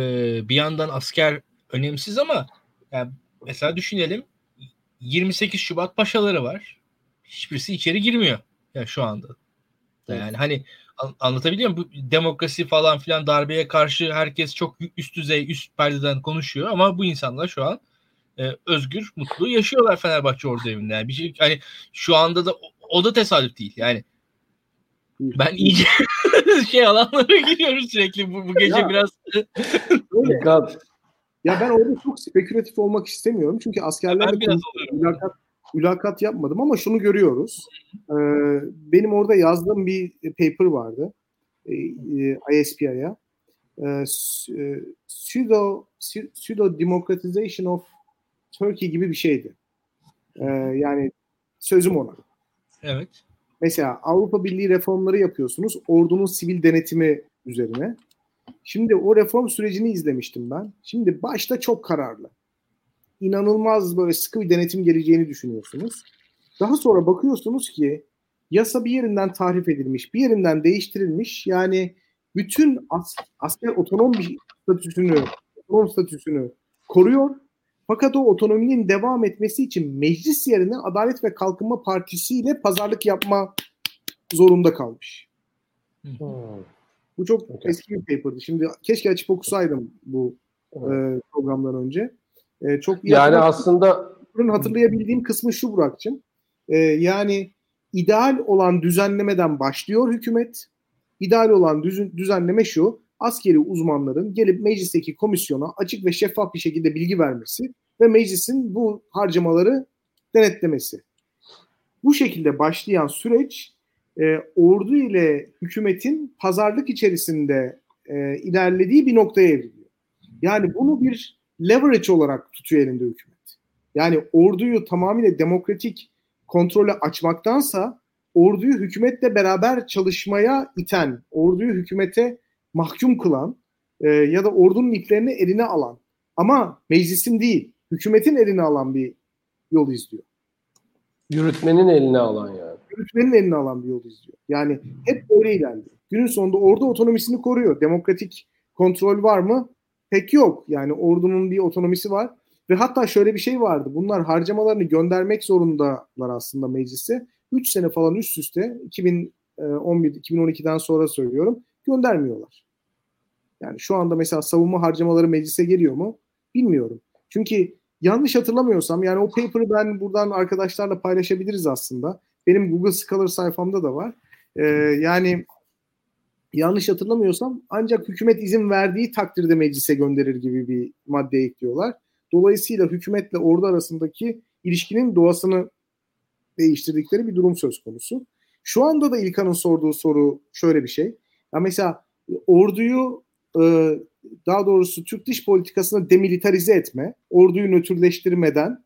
[SPEAKER 2] bir yandan asker önemsiz ama yani mesela düşünelim 28 Şubat paşaları var. Hiçbirisi içeri girmiyor yani şu anda. Yani hani anlatabiliyor muyum? Bu demokrasi falan filan darbeye karşı herkes çok üst düzey, üst perdeden konuşuyor ama bu insanlar şu an e, özgür, mutlu yaşıyorlar Fenerbahçe orada evinde. Yani bir şey hani şu anda da o, da tesadüf değil. Yani ben iyice <laughs> şey alanlara giriyoruz sürekli bu, bu gece ya, biraz.
[SPEAKER 3] ya ben orada çok spekülatif olmak istemiyorum çünkü askerler mülakat, mülakat yapmadım ama şunu görüyoruz. Ee, benim orada yazdığım bir paper vardı. E, e, ISPI'ye. E, pseudo, pseudo democratization of Turkey gibi bir şeydi. E, yani sözüm ona.
[SPEAKER 2] Evet.
[SPEAKER 3] Mesela Avrupa Birliği reformları yapıyorsunuz. Ordunun sivil denetimi üzerine. Şimdi o reform sürecini izlemiştim ben. Şimdi başta çok kararlı. İnanılmaz böyle sıkı bir denetim geleceğini düşünüyorsunuz. Daha sonra bakıyorsunuz ki yasa bir yerinden tahrif edilmiş, bir yerinden değiştirilmiş. Yani bütün as asker otonom bir statüsünü, otonom statüsünü koruyor. Fakat o otonominin devam etmesi için meclis yerine Adalet ve Kalkınma Partisi ile pazarlık yapma zorunda kalmış. Hmm. Bu çok okay. eski bir paper'dı. Şimdi keşke açıp okusaydım bu e, programdan önce.
[SPEAKER 1] E, çok yani aslında
[SPEAKER 3] hatırlayabildiğim kısmı şu Burak'cığım. E, yani ideal olan düzenlemeden başlıyor hükümet. İdeal olan düzün, düzenleme şu. Askeri uzmanların gelip meclisteki komisyona açık ve şeffaf bir şekilde bilgi vermesi ve meclisin bu harcamaları denetlemesi. Bu şekilde başlayan süreç e, ordu ile hükümetin pazarlık içerisinde e, ilerlediği bir noktaya evriliyor. Yani bunu bir leverage olarak tutuyor elinde hükümet. Yani orduyu tamamıyla demokratik kontrolü açmaktansa orduyu hükümetle beraber çalışmaya iten, orduyu hükümete mahkum kılan e, ya da ordunun iplerini eline alan ama meclisin değil, hükümetin eline alan bir yol izliyor.
[SPEAKER 1] Yürütmenin eline alan yani.
[SPEAKER 3] Yürütmenin eline alan bir yol izliyor. Yani hep böyle ilerliyor. Günün sonunda ordu otonomisini koruyor. Demokratik kontrol var mı? Pek yok. Yani ordunun bir otonomisi var. Ve hatta şöyle bir şey vardı. Bunlar harcamalarını göndermek zorundalar aslında meclise. 3 sene falan üst üste 2011-2012'den sonra söylüyorum göndermiyorlar. Yani şu anda mesela savunma harcamaları meclise geliyor mu? Bilmiyorum. Çünkü yanlış hatırlamıyorsam yani o paper'ı ben buradan arkadaşlarla paylaşabiliriz aslında. Benim Google Scholar sayfamda da var. Ee, yani yanlış hatırlamıyorsam ancak hükümet izin verdiği takdirde meclise gönderir gibi bir madde ekliyorlar. Dolayısıyla hükümetle ordu arasındaki ilişkinin doğasını değiştirdikleri bir durum söz konusu. Şu anda da İlkan'ın sorduğu soru şöyle bir şey. Ya mesela orduyu e, daha doğrusu Türk dış politikasını demilitarize etme, orduyu nötrleştirmeden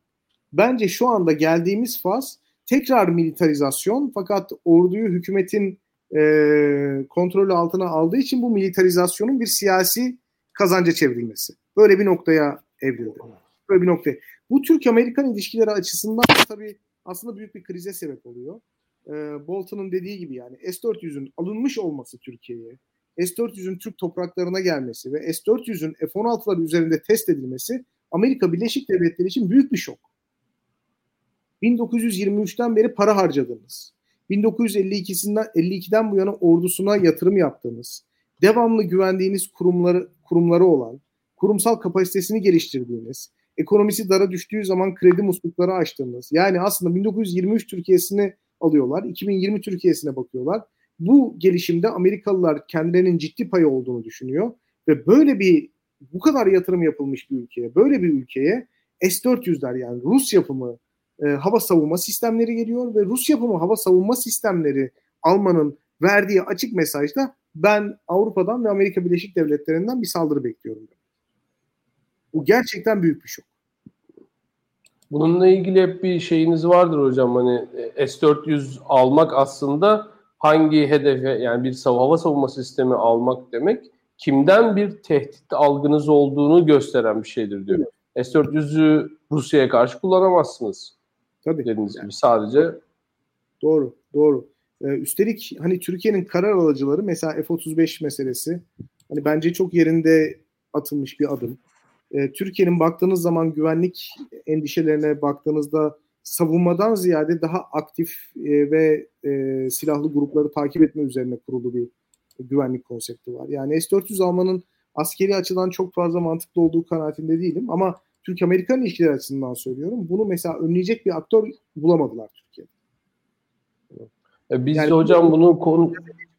[SPEAKER 3] bence şu anda geldiğimiz faz tekrar militarizasyon fakat orduyu hükümetin e, kontrolü altına aldığı için bu militarizasyonun bir siyasi kazanca çevrilmesi. Böyle bir noktaya evrildi. Böyle bir noktaya. Bu Türk-Amerikan ilişkileri açısından tabii aslında büyük bir krize sebep oluyor. E, Bolton'un dediği gibi yani S-400'ün alınmış olması Türkiye'ye, S-400'ün Türk topraklarına gelmesi ve S-400'ün F-16'lar üzerinde test edilmesi Amerika Birleşik Devletleri için büyük bir şok. 1923'ten beri para harcadınız. 1952'sinden 52'den bu yana ordusuna yatırım yaptığınız, devamlı güvendiğiniz kurumları kurumları olan, kurumsal kapasitesini geliştirdiğiniz, ekonomisi dara düştüğü zaman kredi muslukları açtığınız. Yani aslında 1923 Türkiye'sini alıyorlar, 2020 Türkiye'sine bakıyorlar. Bu gelişimde Amerikalılar kendilerinin ciddi payı olduğunu düşünüyor ve böyle bir bu kadar yatırım yapılmış bir ülkeye, böyle bir ülkeye S-400'ler yani Rus yapımı e, hava savunma sistemleri geliyor ve Rus yapımı hava savunma sistemleri almanın verdiği açık mesajda ben Avrupa'dan ve Amerika Birleşik Devletleri'nden bir saldırı bekliyorum. Bu gerçekten büyük bir şok.
[SPEAKER 1] Bununla ilgili hep bir şeyiniz vardır hocam hani e, S-400 almak aslında hangi hedefe yani bir hava savunma sistemi almak demek kimden bir tehdit algınız olduğunu gösteren bir şeydir diyor. S-400'ü Rusya'ya karşı kullanamazsınız. Tabii. Dediğiniz gibi sadece.
[SPEAKER 3] Doğru, doğru. Ee, üstelik hani Türkiye'nin karar alıcıları mesela F-35 meselesi hani bence çok yerinde atılmış bir adım. Ee, Türkiye'nin baktığınız zaman güvenlik endişelerine baktığınızda savunmadan ziyade daha aktif e, ve e, silahlı grupları takip etme üzerine kurulu bir güvenlik konsepti var. Yani S-400 almanın askeri açıdan çok fazla mantıklı olduğu kanaatinde değilim ama Türk-Amerikan ilişkileri açısından söylüyorum. Bunu mesela önleyecek bir aktör bulamadılar Türkiye'de.
[SPEAKER 1] E biz yani, de hocam bunu konu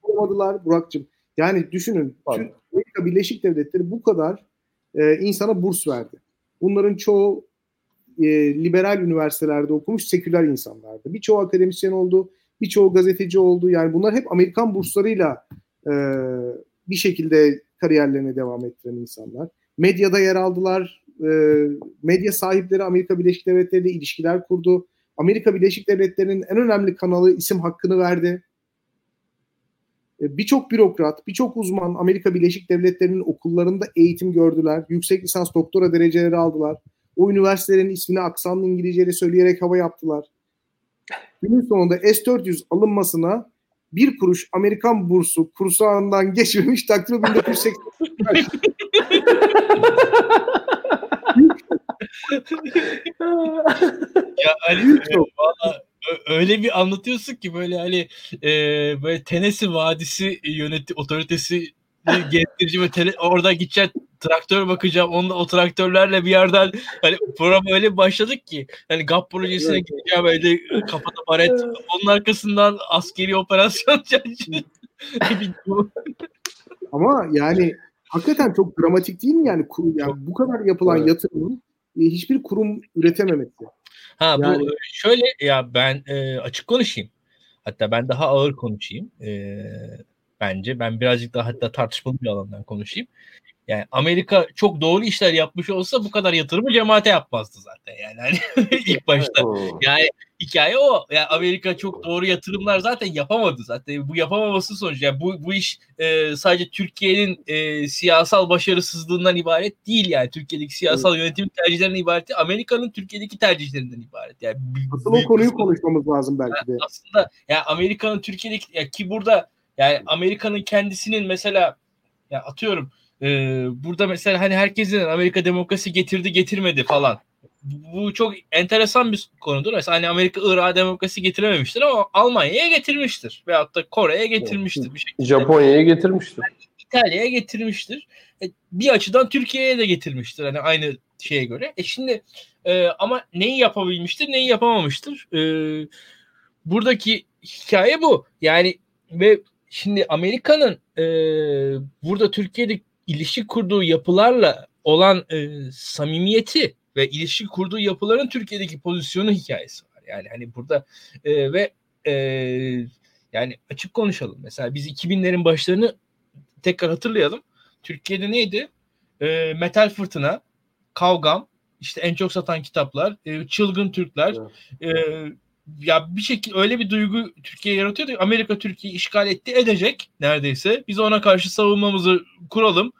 [SPEAKER 3] bulamadılar Burak'cığım. Yani düşünün Türk Amerika Birleşik Devletleri bu kadar e, insana burs verdi. Bunların çoğu e, liberal üniversitelerde okumuş seküler insanlardı. Birçoğu akademisyen oldu, birçoğu gazeteci oldu. Yani bunlar hep Amerikan burslarıyla e, bir şekilde kariyerlerine devam ettiren insanlar. Medyada yer aldılar. E, medya sahipleri Amerika Birleşik Devletleri ile ilişkiler kurdu. Amerika Birleşik Devletleri'nin en önemli kanalı isim hakkını verdi. E, birçok bürokrat, birçok uzman Amerika Birleşik Devletleri'nin okullarında eğitim gördüler. Yüksek lisans doktora dereceleri aldılar. O üniversitelerin ismini aksanlı İngilizceyle söyleyerek hava yaptılar. Günün sonunda S-400 alınmasına bir kuruş Amerikan bursu kursağından geçmemiş takdir 1980 <laughs>
[SPEAKER 2] ya Ali valla öyle bir anlatıyorsun ki böyle hani e, böyle Tennessee Vadisi yöneti otoritesi <laughs> gezdirici ve tele, orada gideceğim traktör bakacağım. Onunla o traktörlerle bir yerden hani program öyle başladık ki hani GAP projesine gideceğim öyle kafada baret. Onun arkasından askeri operasyon <laughs> <laughs>
[SPEAKER 3] Ama yani hakikaten çok dramatik değil mi yani, yani bu kadar yapılan evet. yatırımın e, hiçbir kurum üretememesi.
[SPEAKER 2] Ha yani, bu şöyle ya ben e, açık konuşayım. Hatta ben daha ağır konuşayım. E, bence ben birazcık daha hatta tartışmalı bir alandan konuşayım. Yani Amerika çok doğru işler yapmış olsa bu kadar yatırımı cemaate yapmazdı zaten yani hani <laughs> ilk başta. Yani hikaye o. Yani Amerika çok doğru yatırımlar zaten yapamadı zaten. Bu yapamaması sonucu. Yani bu bu iş e, sadece Türkiye'nin e, siyasal başarısızlığından ibaret değil yani. Türkiye'deki siyasal evet. yönetim tercihlerinden ibaret değil. Amerika'nın Türkiye'deki tercihlerinden ibaret. Yani
[SPEAKER 3] Asıl o konuyu konuşmamız lazım belki de.
[SPEAKER 2] Yani aslında yani Amerika'nın Türkiye'deki ya ki burada yani Amerika'nın kendisinin mesela ya atıyorum ee, burada mesela hani herkesin Amerika demokrasi getirdi getirmedi falan. Bu çok enteresan bir konudur. Mesela hani Amerika Irak'a demokrasi getirememiştir ama Almanya'ya getirmiştir. Veyahut da Kore'ye getirmiştir bir şekilde.
[SPEAKER 1] Japonya'ya getirmiştir.
[SPEAKER 2] İtalya'ya getirmiştir. E, bir açıdan Türkiye'ye de getirmiştir. Hani aynı şeye göre. E şimdi e, ama neyi yapabilmiştir, neyi yapamamıştır? E, buradaki hikaye bu. Yani ve şimdi Amerika'nın e, burada Türkiye'de ilişki kurduğu yapılarla olan e, samimiyeti ve ilişki kurduğu yapıların Türkiye'deki pozisyonu hikayesi var. Yani hani burada e, ve e, yani açık konuşalım. Mesela biz 2000'lerin başlarını tekrar hatırlayalım. Türkiye'de neydi? E, Metal Fırtına, Kavgam, işte en çok satan kitaplar, e, Çılgın Türkler, evet. e, ya bir şekilde öyle bir duygu Türkiye yaratıyordu. Amerika Türkiye'yi işgal etti edecek neredeyse. Biz ona karşı savunmamızı kuralım.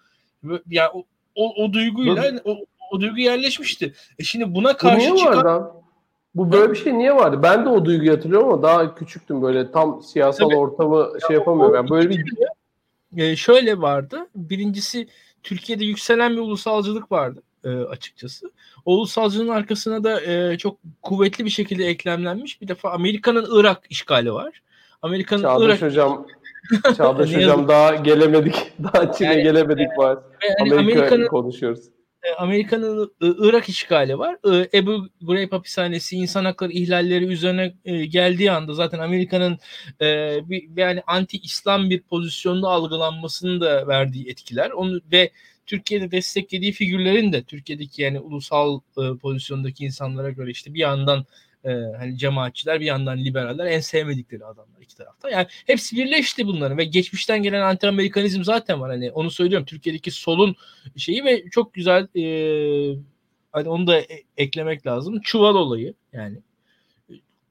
[SPEAKER 2] Ya o, o, o duyguyla o, o duygu yerleşmişti. E şimdi buna karşı
[SPEAKER 1] Bu çıkan... vardı? Bu böyle bir şey niye vardı? Ben de o duyguyu hatırlıyorum ama daha küçüktüm böyle tam siyasal Tabii. ortamı şey yapamıyorum. Yani böyle bir
[SPEAKER 2] e, şöyle vardı. Birincisi Türkiye'de yükselen bir ulusalcılık vardı e, açıkçası. O ulusalcılığın arkasına da e, çok kuvvetli bir şekilde eklemlenmiş bir defa Amerika'nın Irak işgali var. Amerika'nın
[SPEAKER 1] Çağdaş Irak hocam <laughs> Çağdaş hocam daha gelemedik. <laughs> Daha Çin'e yani, gelemedik var. Yani Amerika Amerika'nın, konuşuyoruz.
[SPEAKER 2] E, Amerika'nın Irak işgali var. Ebu Ghraib hapishanesi insan hakları ihlalleri üzerine e, geldiği anda zaten Amerika'nın e, bir yani anti-İslam bir pozisyonda algılanmasını da verdiği etkiler. Onu ve Türkiye'de desteklediği figürlerin de Türkiye'deki yani ulusal pozisyondaki insanlara göre işte bir yandan e, hani cemaatçiler bir yandan liberaller en sevmedikleri adamlar iki tarafta. Yani hepsi birleşti bunların ve geçmişten gelen anti-Amerikanizm zaten var. Hani onu söylüyorum Türkiye'deki solun şeyi ve çok güzel e, hani onu da e- eklemek lazım. Çuval olayı yani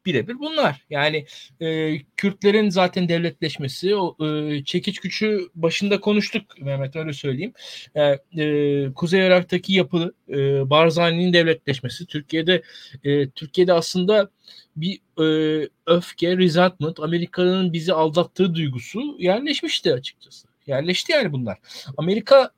[SPEAKER 2] birebir bunlar. Yani e, Kürtlerin zaten devletleşmesi, o e, çekiç gücü başında konuştuk Mehmet öyle söyleyeyim. E, e, Kuzey Irak'taki yapı e, Barzani'nin devletleşmesi, Türkiye'de e, Türkiye'de aslında bir e, öfke, resentment, Amerika'nın bizi aldattığı duygusu yerleşmişti açıkçası. Yerleşti yani bunlar. Amerika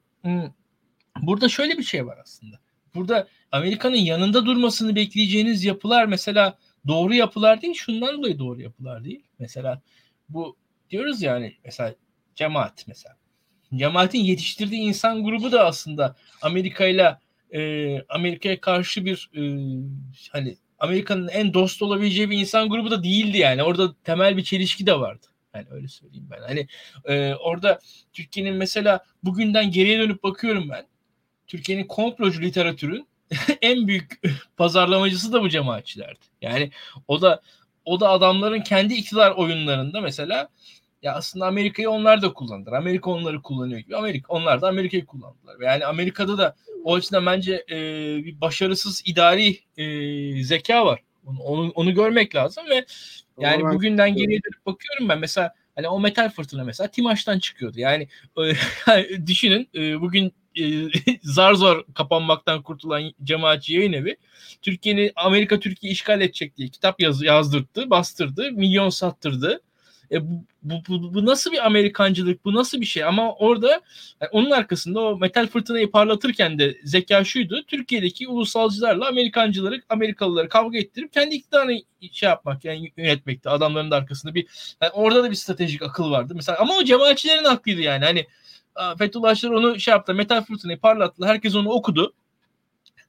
[SPEAKER 2] burada şöyle bir şey var aslında. Burada Amerika'nın yanında durmasını bekleyeceğiniz yapılar mesela doğru yapılar değil şundan dolayı doğru yapılar değil. Mesela bu diyoruz yani mesela cemaat mesela. Cemaatin yetiştirdiği insan grubu da aslında Amerika ile e, Amerika'ya karşı bir e, hani Amerika'nın en dost olabileceği bir insan grubu da değildi yani. Orada temel bir çelişki de vardı. Yani öyle söyleyeyim ben. Hani e, orada Türkiye'nin mesela bugünden geriye dönüp bakıyorum ben. Türkiye'nin komplocu literatürün <laughs> en büyük pazarlamacısı da bu cemaatçilerdi. Yani o da o da adamların kendi iktidar oyunlarında mesela ya aslında Amerika'yı onlar da kullandılar. Amerika onları kullanıyor gibi. Amerika onlar da Amerika'yı kullandılar. Yani Amerika'da da o açıdan bence e, bir başarısız idari e, zeka var. Onu, onu, onu görmek lazım ve yani Ama bugünden geriye dönüp bakıyorum ben mesela hani o metal fırtına mesela Timaş'tan çıkıyordu. Yani e, <laughs> düşünün e, bugün e, <laughs> zar zor kapanmaktan kurtulan cemaatçi yayın evi Türkiye'nin Amerika Türkiye işgal edecek diye kitap yaz, yazdırdı, bastırdı, milyon sattırdı. E, bu, bu, bu, bu nasıl bir Amerikancılık, bu nasıl bir şey? Ama orada yani onun arkasında o metal fırtınayı parlatırken de zeka şuydu. Türkiye'deki ulusalcılarla Amerikancıları, Amerikalıları kavga ettirip kendi iktidarını şey yapmak yani yönetmekti. Adamların da arkasında bir yani orada da bir stratejik akıl vardı. Mesela ama o cemaatçilerin hakkıydı yani. Hani Fethullahçılar onu şey yaptı. Metal fırtınayı parlattılar. Herkes onu okudu.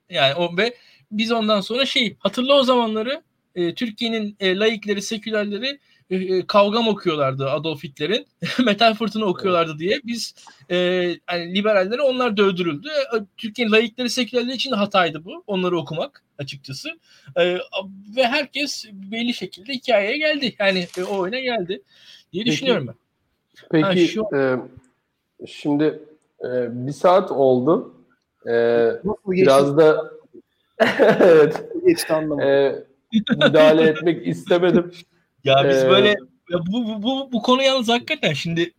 [SPEAKER 2] Yani o ve biz ondan sonra şey hatırla o zamanları e, Türkiye'nin e, laikleri, sekülerleri e, e, kavgam okuyorlardı Adolf Hitler'in. <laughs> Metal Fırtına okuyorlardı diye. Biz e, yani liberalleri onlar da öldürüldü. E, Türkiye'nin laikleri, sekülerleri için de hataydı bu. Onları okumak açıkçası. E, ve herkes belli şekilde hikayeye geldi. Yani e, o oyuna geldi diye peki, düşünüyorum ben.
[SPEAKER 1] Peki ha, şu... e, şimdi e, bir saat oldu. E, biraz da <laughs> evet. Geçti anlamadım. E, müdahale etmek istemedim.
[SPEAKER 2] Ya biz ee, böyle ya bu, bu, bu, bu konu yalnız hakikaten şimdi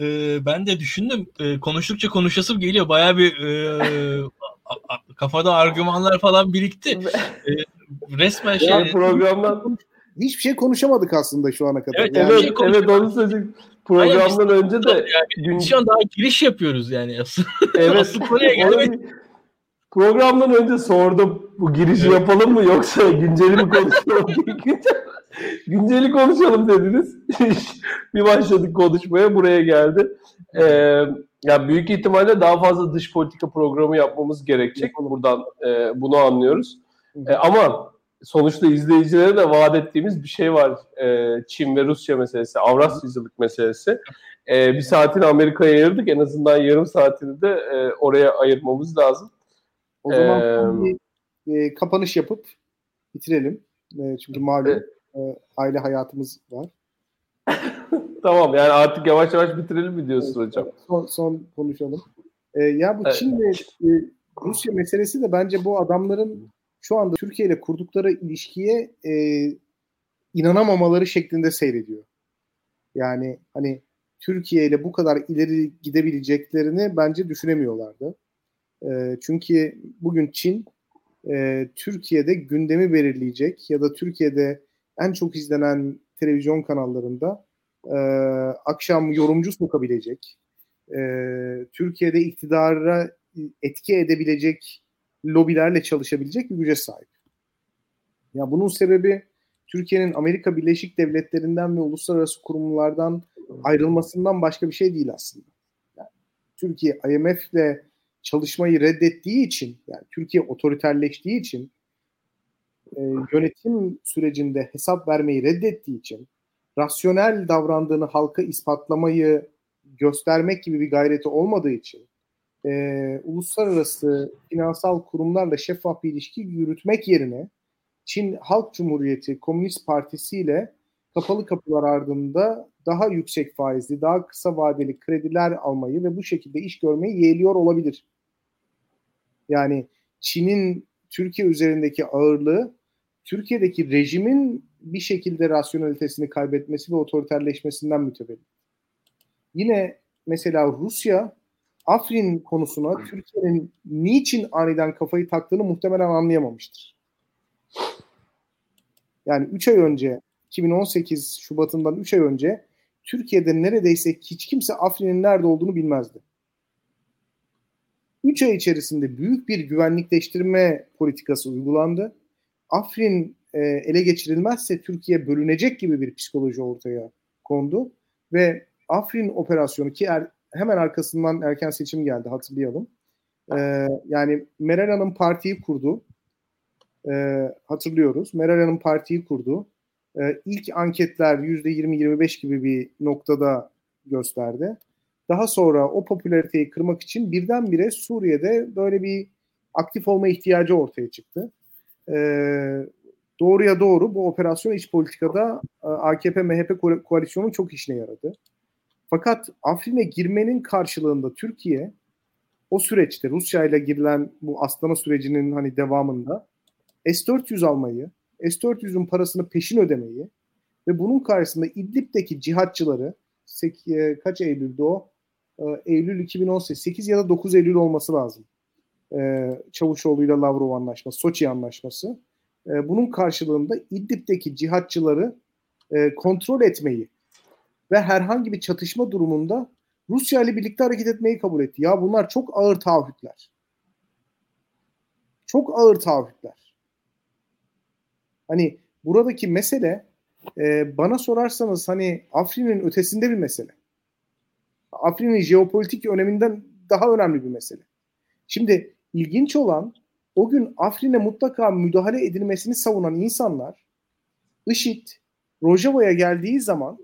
[SPEAKER 2] e, ben de düşündüm. E, konuştukça konuşasım geliyor. Baya bir e, a, a, kafada argümanlar falan birikti. <laughs> E, resmen şey.
[SPEAKER 3] Yani programdan hiçbir şey konuşamadık aslında şu ana kadar.
[SPEAKER 1] Evet, yani, evet, şey evet onu söyleyeyim. Programdan Hayır, önce de
[SPEAKER 2] yani, gün... şu an daha giriş yapıyoruz yani aslında. Evet. <laughs> Asıl konuya gelmedik.
[SPEAKER 1] Programdan önce sordum bu girişi evet. yapalım mı yoksa günceli mi konuşalım? <laughs> günceli konuşalım dediniz. <laughs> bir başladık konuşmaya buraya geldi. Ee, yani büyük ihtimalle daha fazla dış politika programı yapmamız gerekecek. Buradan e, bunu anlıyoruz. E, ama sonuçta izleyicilere de vaat ettiğimiz bir şey var. E, Çin ve Rusya meselesi, Avrasyacılık meselesi. E, bir saatini Amerika'ya ayırdık. En azından yarım saatini de e, oraya ayırmamız lazım.
[SPEAKER 3] O zaman ee, bir e, kapanış yapıp bitirelim. E, çünkü malum e, aile hayatımız var. <laughs>
[SPEAKER 1] tamam yani artık yavaş yavaş bitirelim mi diyorsun evet, hocam?
[SPEAKER 3] Son, son konuşalım. E, ya bu evet. Çin ve e, Rusya meselesi de bence bu adamların şu anda Türkiye ile kurdukları ilişkiye e, inanamamaları şeklinde seyrediyor. Yani hani Türkiye ile bu kadar ileri gidebileceklerini bence düşünemiyorlardı. E, çünkü bugün Çin e, Türkiye'de gündemi belirleyecek ya da Türkiye'de en çok izlenen televizyon kanallarında e, akşam yorumcu sokabilecek, e, Türkiye'de iktidara etki edebilecek lobilerle çalışabilecek bir güce sahip. Ya bunun sebebi Türkiye'nin Amerika Birleşik Devletleri'nden ve uluslararası kurumlardan ayrılmasından başka bir şey değil aslında. Yani Türkiye IMF'le çalışmayı reddettiği için yani Türkiye otoriterleştiği için e, yönetim sürecinde hesap vermeyi reddettiği için rasyonel davrandığını halka ispatlamayı göstermek gibi bir gayreti olmadığı için e, uluslararası finansal kurumlarla şeffaf bir ilişki yürütmek yerine Çin Halk Cumhuriyeti Komünist Partisi ile kapalı kapılar ardında daha yüksek faizli, daha kısa vadeli krediler almayı ve bu şekilde iş görmeyi yeğliyor olabilir. Yani Çin'in Türkiye üzerindeki ağırlığı Türkiye'deki rejimin bir şekilde rasyonalitesini kaybetmesi ve otoriterleşmesinden mütevellit. Yine mesela Rusya Afrin konusuna Türkiye'nin niçin aniden kafayı taktığını muhtemelen anlayamamıştır. Yani 3 ay önce 2018 Şubat'ından 3 ay önce Türkiye'de neredeyse hiç kimse Afrin'in nerede olduğunu bilmezdi. 3 ay içerisinde büyük bir güvenlikleştirme politikası uygulandı. Afrin e, ele geçirilmezse Türkiye bölünecek gibi bir psikoloji ortaya kondu ve Afrin operasyonu ki er, hemen arkasından erken seçim geldi hatırlayalım. E, yani Meral Hanım partiyi kurdu. E, hatırlıyoruz. Meral Hanım partiyi kurdu. E, ilk anketler %20-25 gibi bir noktada gösterdi. Daha sonra o popülariteyi kırmak için birdenbire Suriye'de böyle bir aktif olma ihtiyacı ortaya çıktı. E, doğruya doğru bu operasyon iç politikada e, AKP-MHP koalisyonun çok işine yaradı. Fakat Afrin'e girmenin karşılığında Türkiye o süreçte Rusya ile girilen bu aslama sürecinin hani devamında S-400 almayı, S-400'ün parasını peşin ödemeyi ve bunun karşısında İdlib'deki cihatçıları e, kaç Eylül'de o? E, Eylül 2018 8 ya da 9 Eylül olması lazım. E, Çavuşoğlu ile Lavrov anlaşması, Soçi anlaşması. Bunun karşılığında İdlib'deki cihatçıları kontrol etmeyi ve herhangi bir çatışma durumunda Rusya ile birlikte hareket etmeyi kabul etti. Ya bunlar çok ağır taahhütler. Çok ağır taahhütler. Hani buradaki mesele e, bana sorarsanız hani Afrin'in ötesinde bir mesele. Afrin'in jeopolitik öneminden daha önemli bir mesele. Şimdi ilginç olan o gün Afrin'e mutlaka müdahale edilmesini savunan insanlar IŞİD Rojava'ya geldiği zaman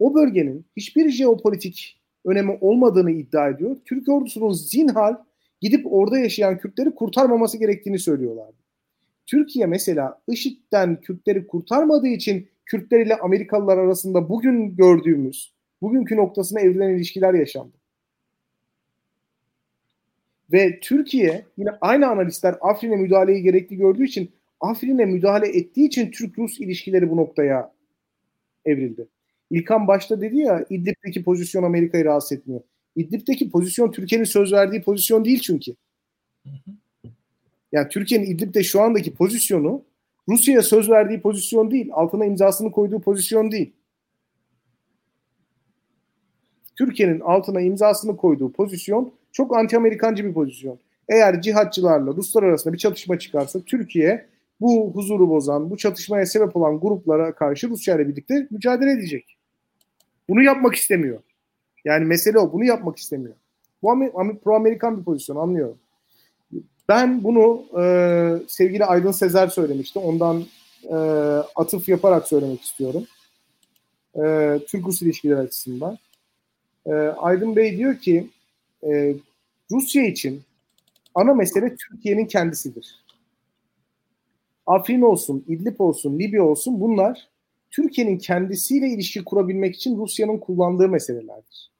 [SPEAKER 3] o bölgenin hiçbir jeopolitik önemi olmadığını iddia ediyor. Türk ordusunun zinhal gidip orada yaşayan Kürtleri kurtarmaması gerektiğini söylüyorlar. Türkiye mesela IŞİD'den Kürtleri kurtarmadığı için Kürtler ile Amerikalılar arasında bugün gördüğümüz, bugünkü noktasına evrilen ilişkiler yaşandı. Ve Türkiye yine aynı analistler Afrin'e müdahaleyi gerekli gördüğü için Afrin'e müdahale ettiği için Türk-Rus ilişkileri bu noktaya evrildi. İlkan başta dedi ya İdlib'deki pozisyon Amerika'yı rahatsız etmiyor. İdlib'deki pozisyon Türkiye'nin söz verdiği pozisyon değil çünkü. Yani Türkiye'nin İdlib'de şu andaki pozisyonu Rusya'ya söz verdiği pozisyon değil. Altına imzasını koyduğu pozisyon değil. Türkiye'nin altına imzasını koyduğu pozisyon çok anti-Amerikancı bir pozisyon. Eğer cihatçılarla Ruslar arasında bir çatışma çıkarsa Türkiye bu huzuru bozan, bu çatışmaya sebep olan gruplara karşı Rusya ile birlikte mücadele edecek. Bunu yapmak istemiyor. Yani mesele o. Bunu yapmak istemiyor. Bu pro-Amerikan bir pozisyon anlıyorum. Ben bunu e, sevgili Aydın Sezer söylemişti. Ondan e, atıf yaparak söylemek istiyorum. E, Türk-Rus ilişkileri açısından. E, Aydın Bey diyor ki e, Rusya için ana mesele Türkiye'nin kendisidir. Afrin olsun, İdlib olsun, Libya olsun bunlar Türkiye'nin kendisiyle ilişki kurabilmek için Rusya'nın kullandığı meselelerdir.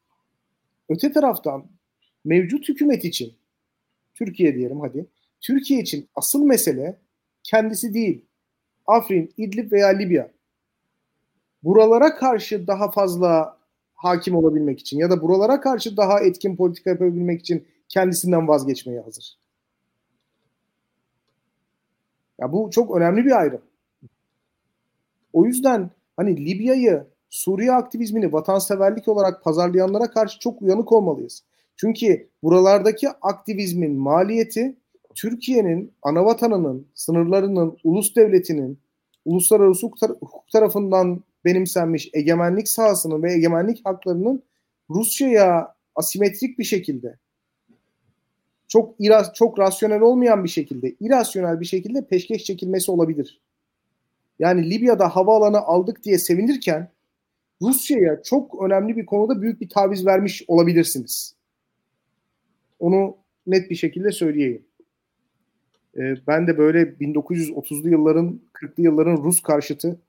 [SPEAKER 3] Öte taraftan mevcut hükümet için Türkiye diyelim hadi. Türkiye için asıl mesele kendisi değil. Afrin, İdlib veya Libya. Buralara karşı daha fazla hakim olabilmek için ya da buralara karşı daha etkin politika yapabilmek için kendisinden vazgeçmeye hazır. Ya bu çok önemli bir ayrım. O yüzden hani Libya'yı, Suriye aktivizmini vatanseverlik olarak pazarlayanlara karşı çok uyanık olmalıyız. Çünkü buralardaki aktivizmin maliyeti Türkiye'nin anavatanının, sınırlarının, ulus devletinin, uluslararası hukuk tarafından benimsenmiş egemenlik sahasının ve egemenlik haklarının Rusya'ya asimetrik bir şekilde çok iras çok rasyonel olmayan bir şekilde, irasyonel bir şekilde peşkeş çekilmesi olabilir. Yani Libya'da havaalanı aldık diye sevinirken Rusya'ya çok önemli bir konuda büyük bir taviz vermiş olabilirsiniz. Onu net bir şekilde söyleyeyim. Ee, ben de böyle 1930'lu yılların, 40'lı yılların Rus karşıtı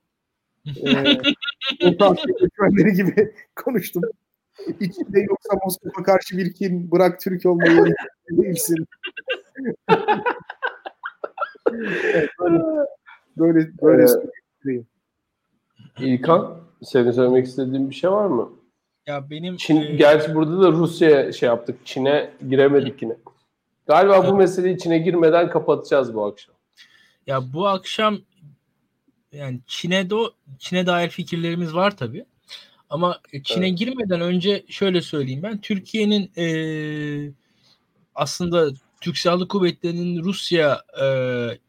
[SPEAKER 3] e, <laughs> gibi <laughs> konuştum. İçinde yoksa Moskova karşı bir kim bırak Türk olmayı <laughs> değilsin. evet, böyle böyle,
[SPEAKER 1] ee, İlkan senin söylemek istediğin bir şey var mı?
[SPEAKER 2] Ya benim
[SPEAKER 1] Çin, e... gerçi burada da Rusya şey yaptık. Çin'e giremedik yine. Galiba bu meseleyi Çin'e girmeden kapatacağız bu akşam.
[SPEAKER 2] Ya bu akşam yani Çin'e de Çin'e dair fikirlerimiz var tabii. Ama Çin'e evet. girmeden önce şöyle söyleyeyim ben Türkiye'nin e, aslında Türk Silahlı Kuvvetleri'nin Rusya e,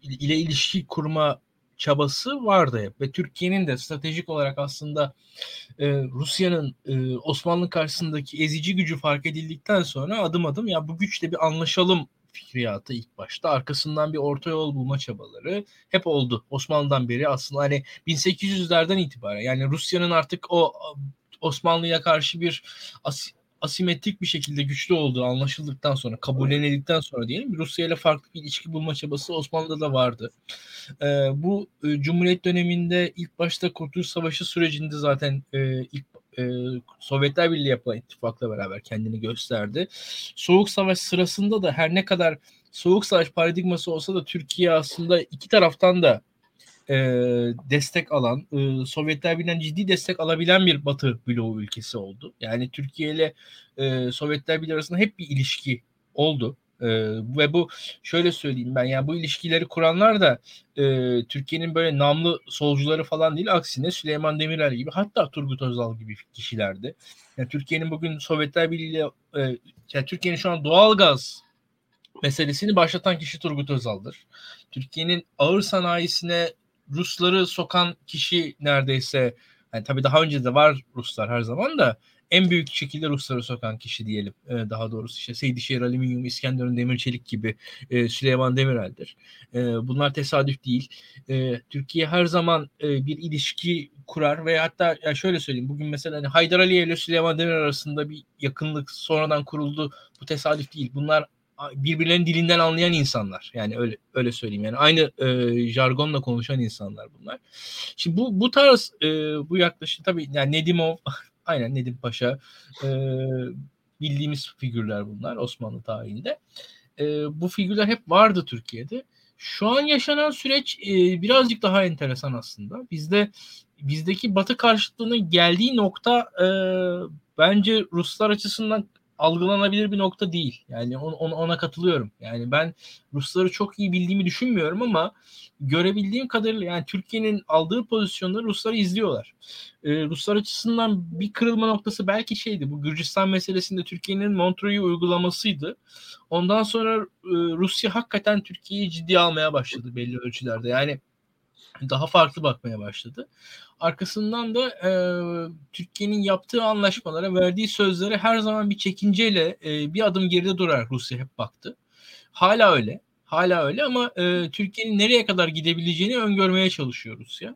[SPEAKER 2] ile ilişki kurma çabası vardı hep ve Türkiye'nin de stratejik olarak aslında e, Rusya'nın e, Osmanlı karşısındaki ezici gücü fark edildikten sonra adım adım ya bu güçle bir anlaşalım fikriyatı ilk başta. Arkasından bir orta yol bulma çabaları hep oldu. Osmanlı'dan beri aslında hani 1800'lerden itibaren yani Rusya'nın artık o Osmanlı'ya karşı bir as- asimetrik bir şekilde güçlü olduğu anlaşıldıktan sonra, kabullenildikten sonra diyelim Rusya ile farklı bir ilişki bulma çabası Osmanlı'da da vardı. E, bu e, Cumhuriyet döneminde ilk başta Kurtuluş Savaşı sürecinde zaten e, ilk e, Sovyetler Birliği yapılan ittifakla beraber kendini gösterdi. Soğuk Savaş sırasında da her ne kadar Soğuk Savaş paradigması olsa da Türkiye aslında iki taraftan da e, destek alan, e, Sovyetler Birliği'nden ciddi destek alabilen bir Batı bloğu ülkesi oldu. Yani Türkiye ile e, Sovyetler Birliği arasında hep bir ilişki oldu. E, ve bu şöyle söyleyeyim ben yani bu ilişkileri kuranlar da e, Türkiye'nin böyle namlı solcuları falan değil aksine Süleyman Demirel gibi hatta Turgut Özal gibi kişilerdi. Yani Türkiye'nin bugün Sovyetler Birliği ile e, yani Türkiye'nin şu an doğal gaz meselesini başlatan kişi Turgut Özal'dır. Türkiye'nin ağır sanayisine Rusları sokan kişi neredeyse yani tabii daha önce de var Ruslar her zaman da en büyük şekilde Rusları sokan kişi diyelim. E, daha doğrusu işte Seydişehir Alüminyum, İskenderun Demir Çelik gibi e, Süleyman Demirel'dir. E, bunlar tesadüf değil. E, Türkiye her zaman e, bir ilişki kurar ve hatta ya şöyle söyleyeyim bugün mesela hani Haydar Aliye ile Süleyman Demirel arasında bir yakınlık sonradan kuruldu. Bu tesadüf değil. Bunlar birbirlerinin dilinden anlayan insanlar. Yani öyle öyle söyleyeyim. Yani aynı e, jargonla konuşan insanlar bunlar. Şimdi bu bu tarz e, bu yaklaşım tabii yani Nedimov <laughs> aynen Nedim Paşa e, bildiğimiz figürler bunlar Osmanlı tarihinde. E, bu figürler hep vardı Türkiye'de. Şu an yaşanan süreç e, birazcık daha enteresan aslında. Bizde bizdeki Batı karşıtlığının geldiği nokta e, bence Ruslar açısından algılanabilir bir nokta değil. Yani ona, ona katılıyorum. Yani ben Rusları çok iyi bildiğimi düşünmüyorum ama görebildiğim kadarıyla yani Türkiye'nin aldığı pozisyonları Rusları izliyorlar. Ee, Ruslar açısından bir kırılma noktası belki şeydi. Bu Gürcistan meselesinde Türkiye'nin Montreux'u uygulamasıydı. Ondan sonra e, Rusya hakikaten Türkiye'yi ciddiye almaya başladı belli ölçülerde. Yani daha farklı bakmaya başladı. Arkasından da e, Türkiye'nin yaptığı anlaşmalara, verdiği sözlere her zaman bir çekinceyle e, bir adım geride durar Rusya hep baktı. Hala öyle. Hala öyle ama e, Türkiye'nin nereye kadar gidebileceğini öngörmeye çalışıyor Rusya.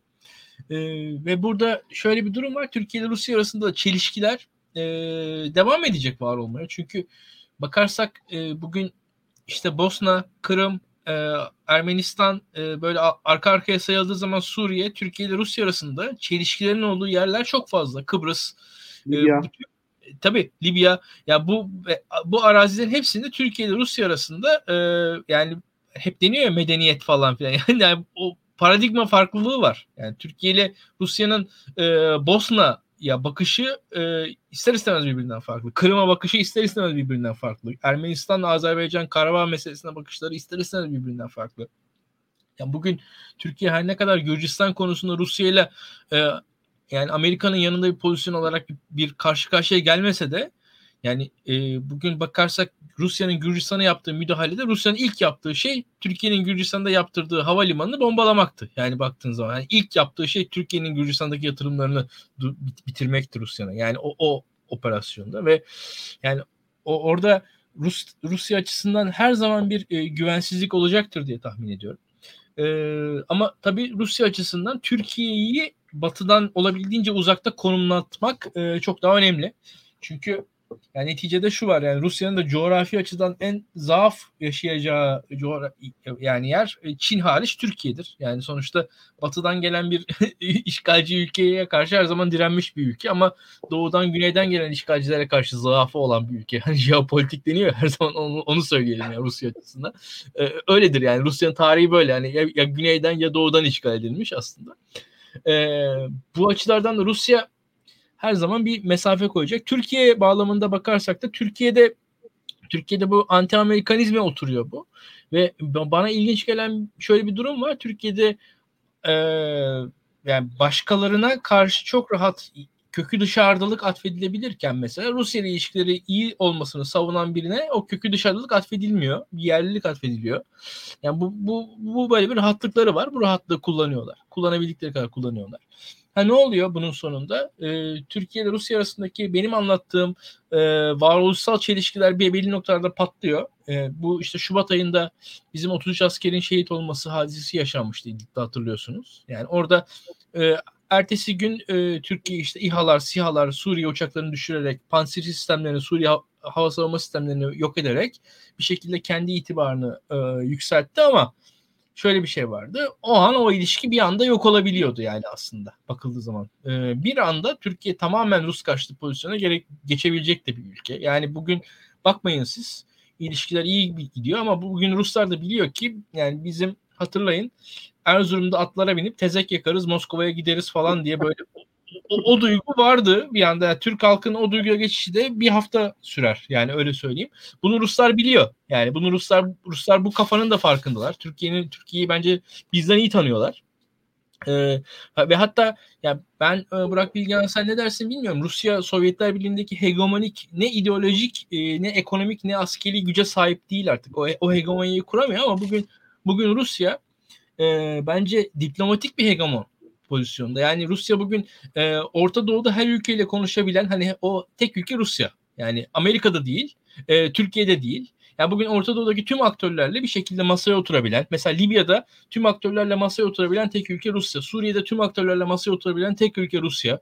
[SPEAKER 2] E, ve burada şöyle bir durum var. Türkiye ile Rusya arasında çelişkiler e, devam edecek var olmaya. Çünkü bakarsak e, bugün işte Bosna, Kırım, e, Ermenistan e, böyle arka arkaya sayıldığı zaman Suriye, Türkiye ile Rusya arasında çelişkilerin olduğu yerler çok fazla. Kıbrıs,
[SPEAKER 3] e, Libya. E,
[SPEAKER 2] tabii Libya. Ya bu bu arazilerin hepsinde Türkiye ile Rusya arasında e, yani hep deniyor ya medeniyet falan filan. Yani, <laughs> yani o paradigma farklılığı var. Yani Türkiye ile Rusya'nın e, Bosna ya bakışı e, ister istemez birbirinden farklı. Kırım'a bakışı ister istemez birbirinden farklı. Ermenistan, Azerbaycan, Karabağ meselesine bakışları ister istemez birbirinden farklı. Yani bugün Türkiye her ne kadar Gürcistan konusunda Rusya ile yani Amerika'nın yanında bir pozisyon olarak bir karşı karşıya gelmese de yani e, bugün bakarsak Rusya'nın Gürcistan'a yaptığı müdahalede Rusya'nın ilk yaptığı şey Türkiye'nin Gürcistan'da yaptırdığı havalimanını bombalamaktı. Yani baktığın zaman yani ilk yaptığı şey Türkiye'nin Gürcistan'daki yatırımlarını bitirmekti Rusya'na. Yani o, o operasyonda ve yani o orada Rus Rusya açısından her zaman bir e, güvensizlik olacaktır diye tahmin ediyorum. E, ama tabii Rusya açısından Türkiye'yi batıdan olabildiğince uzakta konumlatmak e, çok daha önemli. Çünkü yani neticede şu var yani Rusya'nın da coğrafi açıdan en zaaf yaşayacağı yani yer e, Çin hariç Türkiye'dir. Yani sonuçta batıdan gelen bir <laughs> işgalci ülkeye karşı her zaman direnmiş bir ülke ama doğudan güneyden gelen işgalcilere karşı zaafı olan bir ülke. <laughs> Hani jeopolitik deniyor her zaman onu, onu söyleyelim ya Rusya açısından. Ee, öyledir yani Rusya'nın tarihi böyle yani ya, ya güneyden ya doğudan işgal edilmiş aslında. Ee, bu açılardan da Rusya her zaman bir mesafe koyacak. Türkiye bağlamında bakarsak da Türkiye'de Türkiye'de bu anti Amerikanizme oturuyor bu. Ve bana ilginç gelen şöyle bir durum var. Türkiye'de e, yani başkalarına karşı çok rahat kökü dışarıdalık atfedilebilirken mesela Rusya ile ilişkileri iyi olmasını savunan birine o kökü dışarıdalık atfedilmiyor. Bir yerlilik atfediliyor. Yani bu, bu, bu böyle bir rahatlıkları var. Bu rahatlığı kullanıyorlar. Kullanabildikleri kadar kullanıyorlar. Ha ne oluyor bunun sonunda? E, Türkiye ile Rusya arasındaki benim anlattığım e, varoluşsal çelişkiler bir belli noktalarda patlıyor. E, bu işte Şubat ayında bizim 33 askerin şehit olması hadisesi yaşanmıştı hatırlıyorsunuz. Yani orada e, ertesi gün e, Türkiye işte İHA'lar, SİHA'lar Suriye uçaklarını düşürerek, pansir sistemlerini, Suriye hava savunma sistemlerini yok ederek bir şekilde kendi itibarını e, yükseltti ama şöyle bir şey vardı. O an o ilişki bir anda yok olabiliyordu yani aslında bakıldığı zaman. E, bir anda Türkiye tamamen Rus karşıtı pozisyona gerek geçebilecek de bir ülke. Yani bugün bakmayın siz ilişkiler iyi gidiyor ama bugün Ruslar da biliyor ki yani bizim hatırlayın Erzurum'da atlara binip tezek yakarız Moskova'ya gideriz falan diye böyle o, o duygu vardı bir anda. Yani Türk halkının o duyguya geçişi de bir hafta sürer. Yani öyle söyleyeyim. Bunu Ruslar biliyor. Yani bunu Ruslar Ruslar bu kafanın da farkındalar. Türkiye'nin Türkiye'yi bence bizden iyi tanıyorlar. Ee, ve hatta ya ben e, Burak Bilgehan sen ne dersin bilmiyorum. Rusya Sovyetler Birliği'ndeki hegemonik ne ideolojik e, ne ekonomik ne askeri güce sahip değil artık. O, o hegemonyayı kuramıyor ama bugün bugün Rusya e, bence diplomatik bir hegemon pozisyonda. Yani Rusya bugün e, Orta Doğu'da her ülkeyle konuşabilen hani o tek ülke Rusya. Yani Amerika'da değil, e, Türkiye'de değil. Yani bugün Orta Doğu'daki tüm aktörlerle bir şekilde masaya oturabilen, mesela Libya'da tüm aktörlerle masaya oturabilen tek ülke Rusya. Suriye'de tüm aktörlerle masaya oturabilen tek ülke Rusya.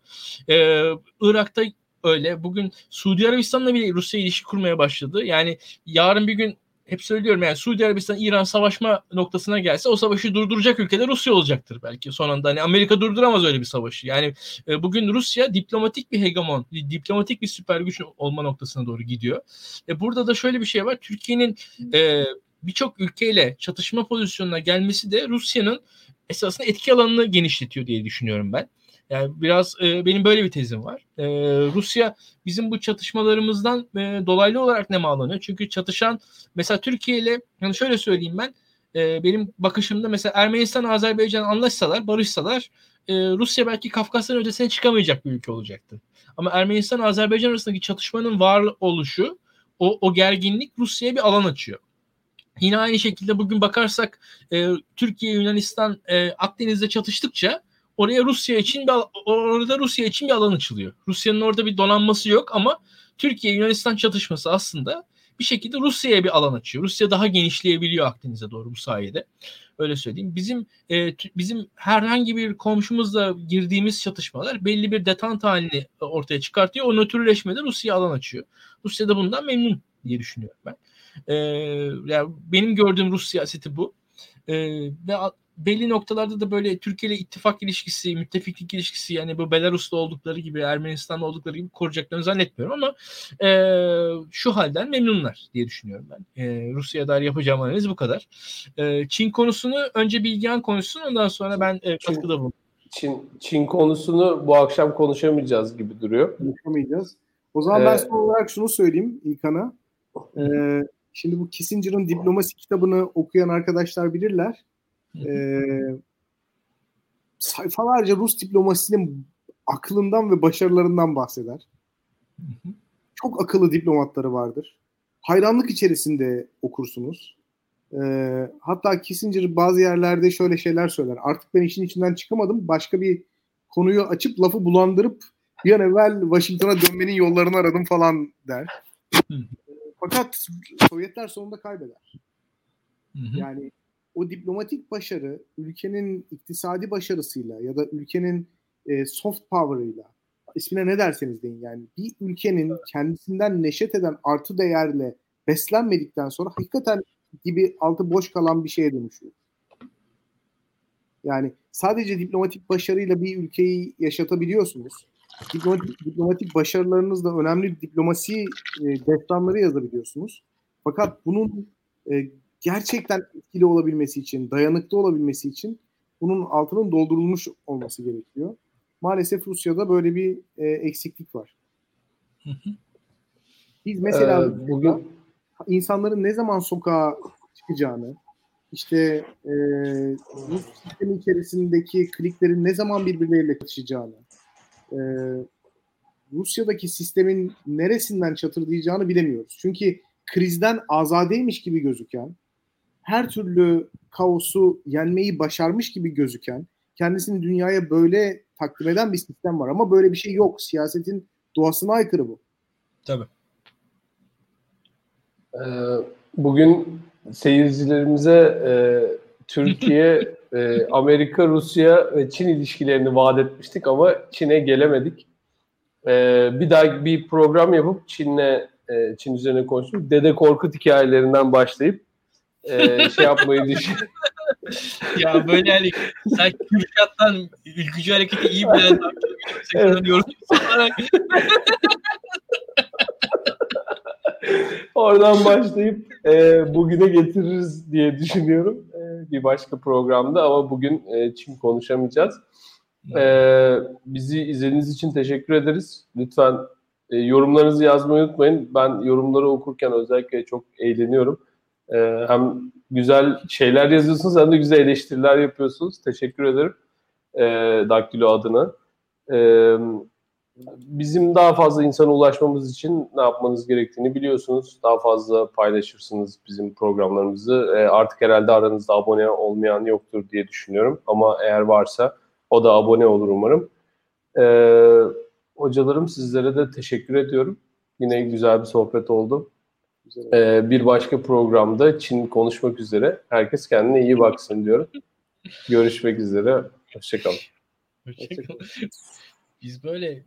[SPEAKER 2] Ee, Irak'ta öyle. Bugün Suudi Arabistan'la bile Rusya ilişki kurmaya başladı. Yani yarın bir gün hep söylüyorum yani Suudi Arabistan İran savaşma noktasına gelse o savaşı durduracak ülkeler Rusya olacaktır belki son anda. Hani Amerika durduramaz öyle bir savaşı. Yani e, bugün Rusya diplomatik bir hegemon, diplomatik bir süper güç olma noktasına doğru gidiyor. E, burada da şöyle bir şey var. Türkiye'nin e, birçok ülkeyle çatışma pozisyonuna gelmesi de Rusya'nın esasında etki alanını genişletiyor diye düşünüyorum ben. Yani biraz e, benim böyle bir tezim var. E, Rusya bizim bu çatışmalarımızdan e, dolaylı olarak ne nemalanıyor. Çünkü çatışan mesela Türkiye ile yani şöyle söyleyeyim ben e, benim bakışımda mesela Ermenistan Azerbaycan anlaşsalar, barışsalar e, Rusya belki Kafkasların ötesine çıkamayacak bir ülke olacaktı. Ama Ermenistan Azerbaycan arasındaki çatışmanın var oluşu o, o gerginlik Rusya'ya bir alan açıyor. Yine aynı şekilde bugün bakarsak e, Türkiye Yunanistan e, Akdeniz'de çatıştıkça oraya Rusya için bir orada Rusya için bir alan açılıyor. Rusya'nın orada bir donanması yok ama Türkiye Yunanistan çatışması aslında bir şekilde Rusya'ya bir alan açıyor. Rusya daha genişleyebiliyor Akdeniz'e doğru bu sayede. Öyle söyleyeyim. Bizim e, bizim herhangi bir komşumuzla girdiğimiz çatışmalar belli bir detant halini ortaya çıkartıyor. O nötrleşmede Rusya alan açıyor. Rusya da bundan memnun diye düşünüyorum ben. E, yani benim gördüğüm Rus siyaseti bu. E, ve belli noktalarda da böyle Türkiye ile ittifak ilişkisi, müttefiklik ilişkisi yani bu Belarus'ta oldukları gibi, Ermenistan'da oldukları gibi koruyacaklarını zannetmiyorum ama e, şu halden memnunlar diye düşünüyorum ben. E, Rusya'ya dair yapacağım analiz bu kadar. E, Çin konusunu önce Bilgehan konuşsun ondan sonra ben e, katkıda bulunayım.
[SPEAKER 1] Çin, Çin konusunu bu akşam konuşamayacağız gibi duruyor.
[SPEAKER 3] Konuşamayacağız. O zaman ee, ben son olarak şunu söyleyeyim İlkan'a. Ee, şimdi bu Kissinger'ın diplomasi kitabını okuyan arkadaşlar bilirler e, sayfalarca Rus diplomasisinin aklından ve başarılarından bahseder. Çok akıllı diplomatları vardır. Hayranlık içerisinde okursunuz. E, hatta Kissinger bazı yerlerde şöyle şeyler söyler. Artık ben işin içinden çıkamadım. Başka bir konuyu açıp lafı bulandırıp bir an evvel Washington'a dönmenin yollarını aradım falan der. Fakat Sovyetler sonunda kaybeder. Yani o diplomatik başarı ülkenin iktisadi başarısıyla ya da ülkenin e, soft power'ıyla ismine ne derseniz deyin yani bir ülkenin kendisinden neşet eden artı değerle beslenmedikten sonra hakikaten gibi altı boş kalan bir şeye dönüşüyor. Yani sadece diplomatik başarıyla bir ülkeyi yaşatabiliyorsunuz. Diplomatik, diplomatik başarılarınızla önemli diplomasi e, destanları yazabiliyorsunuz. Fakat bunun e, gerçekten etkili olabilmesi için, dayanıklı olabilmesi için bunun altının doldurulmuş olması gerekiyor. Maalesef Rusya'da böyle bir e, eksiklik var. Biz mesela ee, bugün insanların ne zaman sokağa çıkacağını, işte e, Rus sistemi içerisindeki kliklerin ne zaman birbirleriyle kaçacağını, e, Rusya'daki sistemin neresinden çatırdayacağını bilemiyoruz. Çünkü krizden azadeymiş gibi gözüken, her türlü kaosu yenmeyi başarmış gibi gözüken, kendisini dünyaya böyle takdim eden bir sistem var. Ama böyle bir şey yok. Siyasetin doğasına aykırı bu.
[SPEAKER 2] Tabii.
[SPEAKER 1] Ee, bugün seyircilerimize e, Türkiye e, Amerika, Rusya ve Çin ilişkilerini vaat etmiştik ama Çin'e gelemedik. E, bir daha bir program yapıp Çin'le e, Çin üzerine konuştuk. Dede Korkut hikayelerinden başlayıp e, şey yapmayı düşünüyorum. <laughs>
[SPEAKER 2] ya böyle yani sen Kürşat'tan ülkücü hareketi iyi bilen evet. <laughs>
[SPEAKER 1] Oradan başlayıp e, bugüne getiririz diye düşünüyorum e, bir başka programda ama bugün e, Çin konuşamayacağız. E, bizi izlediğiniz için teşekkür ederiz. Lütfen e, yorumlarınızı yazmayı unutmayın. Ben yorumları okurken özellikle çok eğleniyorum. E, hem güzel şeyler yazıyorsunuz hem de güzel eleştiriler yapıyorsunuz. Teşekkür ederim e, Daktilo adına. Evet bizim daha fazla insana ulaşmamız için ne yapmanız gerektiğini biliyorsunuz. Daha fazla paylaşırsınız bizim programlarımızı. E, artık herhalde aranızda abone olmayan yoktur diye düşünüyorum. Ama eğer varsa o da abone olur umarım. E, hocalarım sizlere de teşekkür ediyorum. Yine güzel bir sohbet oldu. E, bir başka programda Çin konuşmak üzere. Herkes kendine iyi baksın diyorum. Görüşmek üzere. Hoşçakalın.
[SPEAKER 2] Hoşçakalın. Biz böyle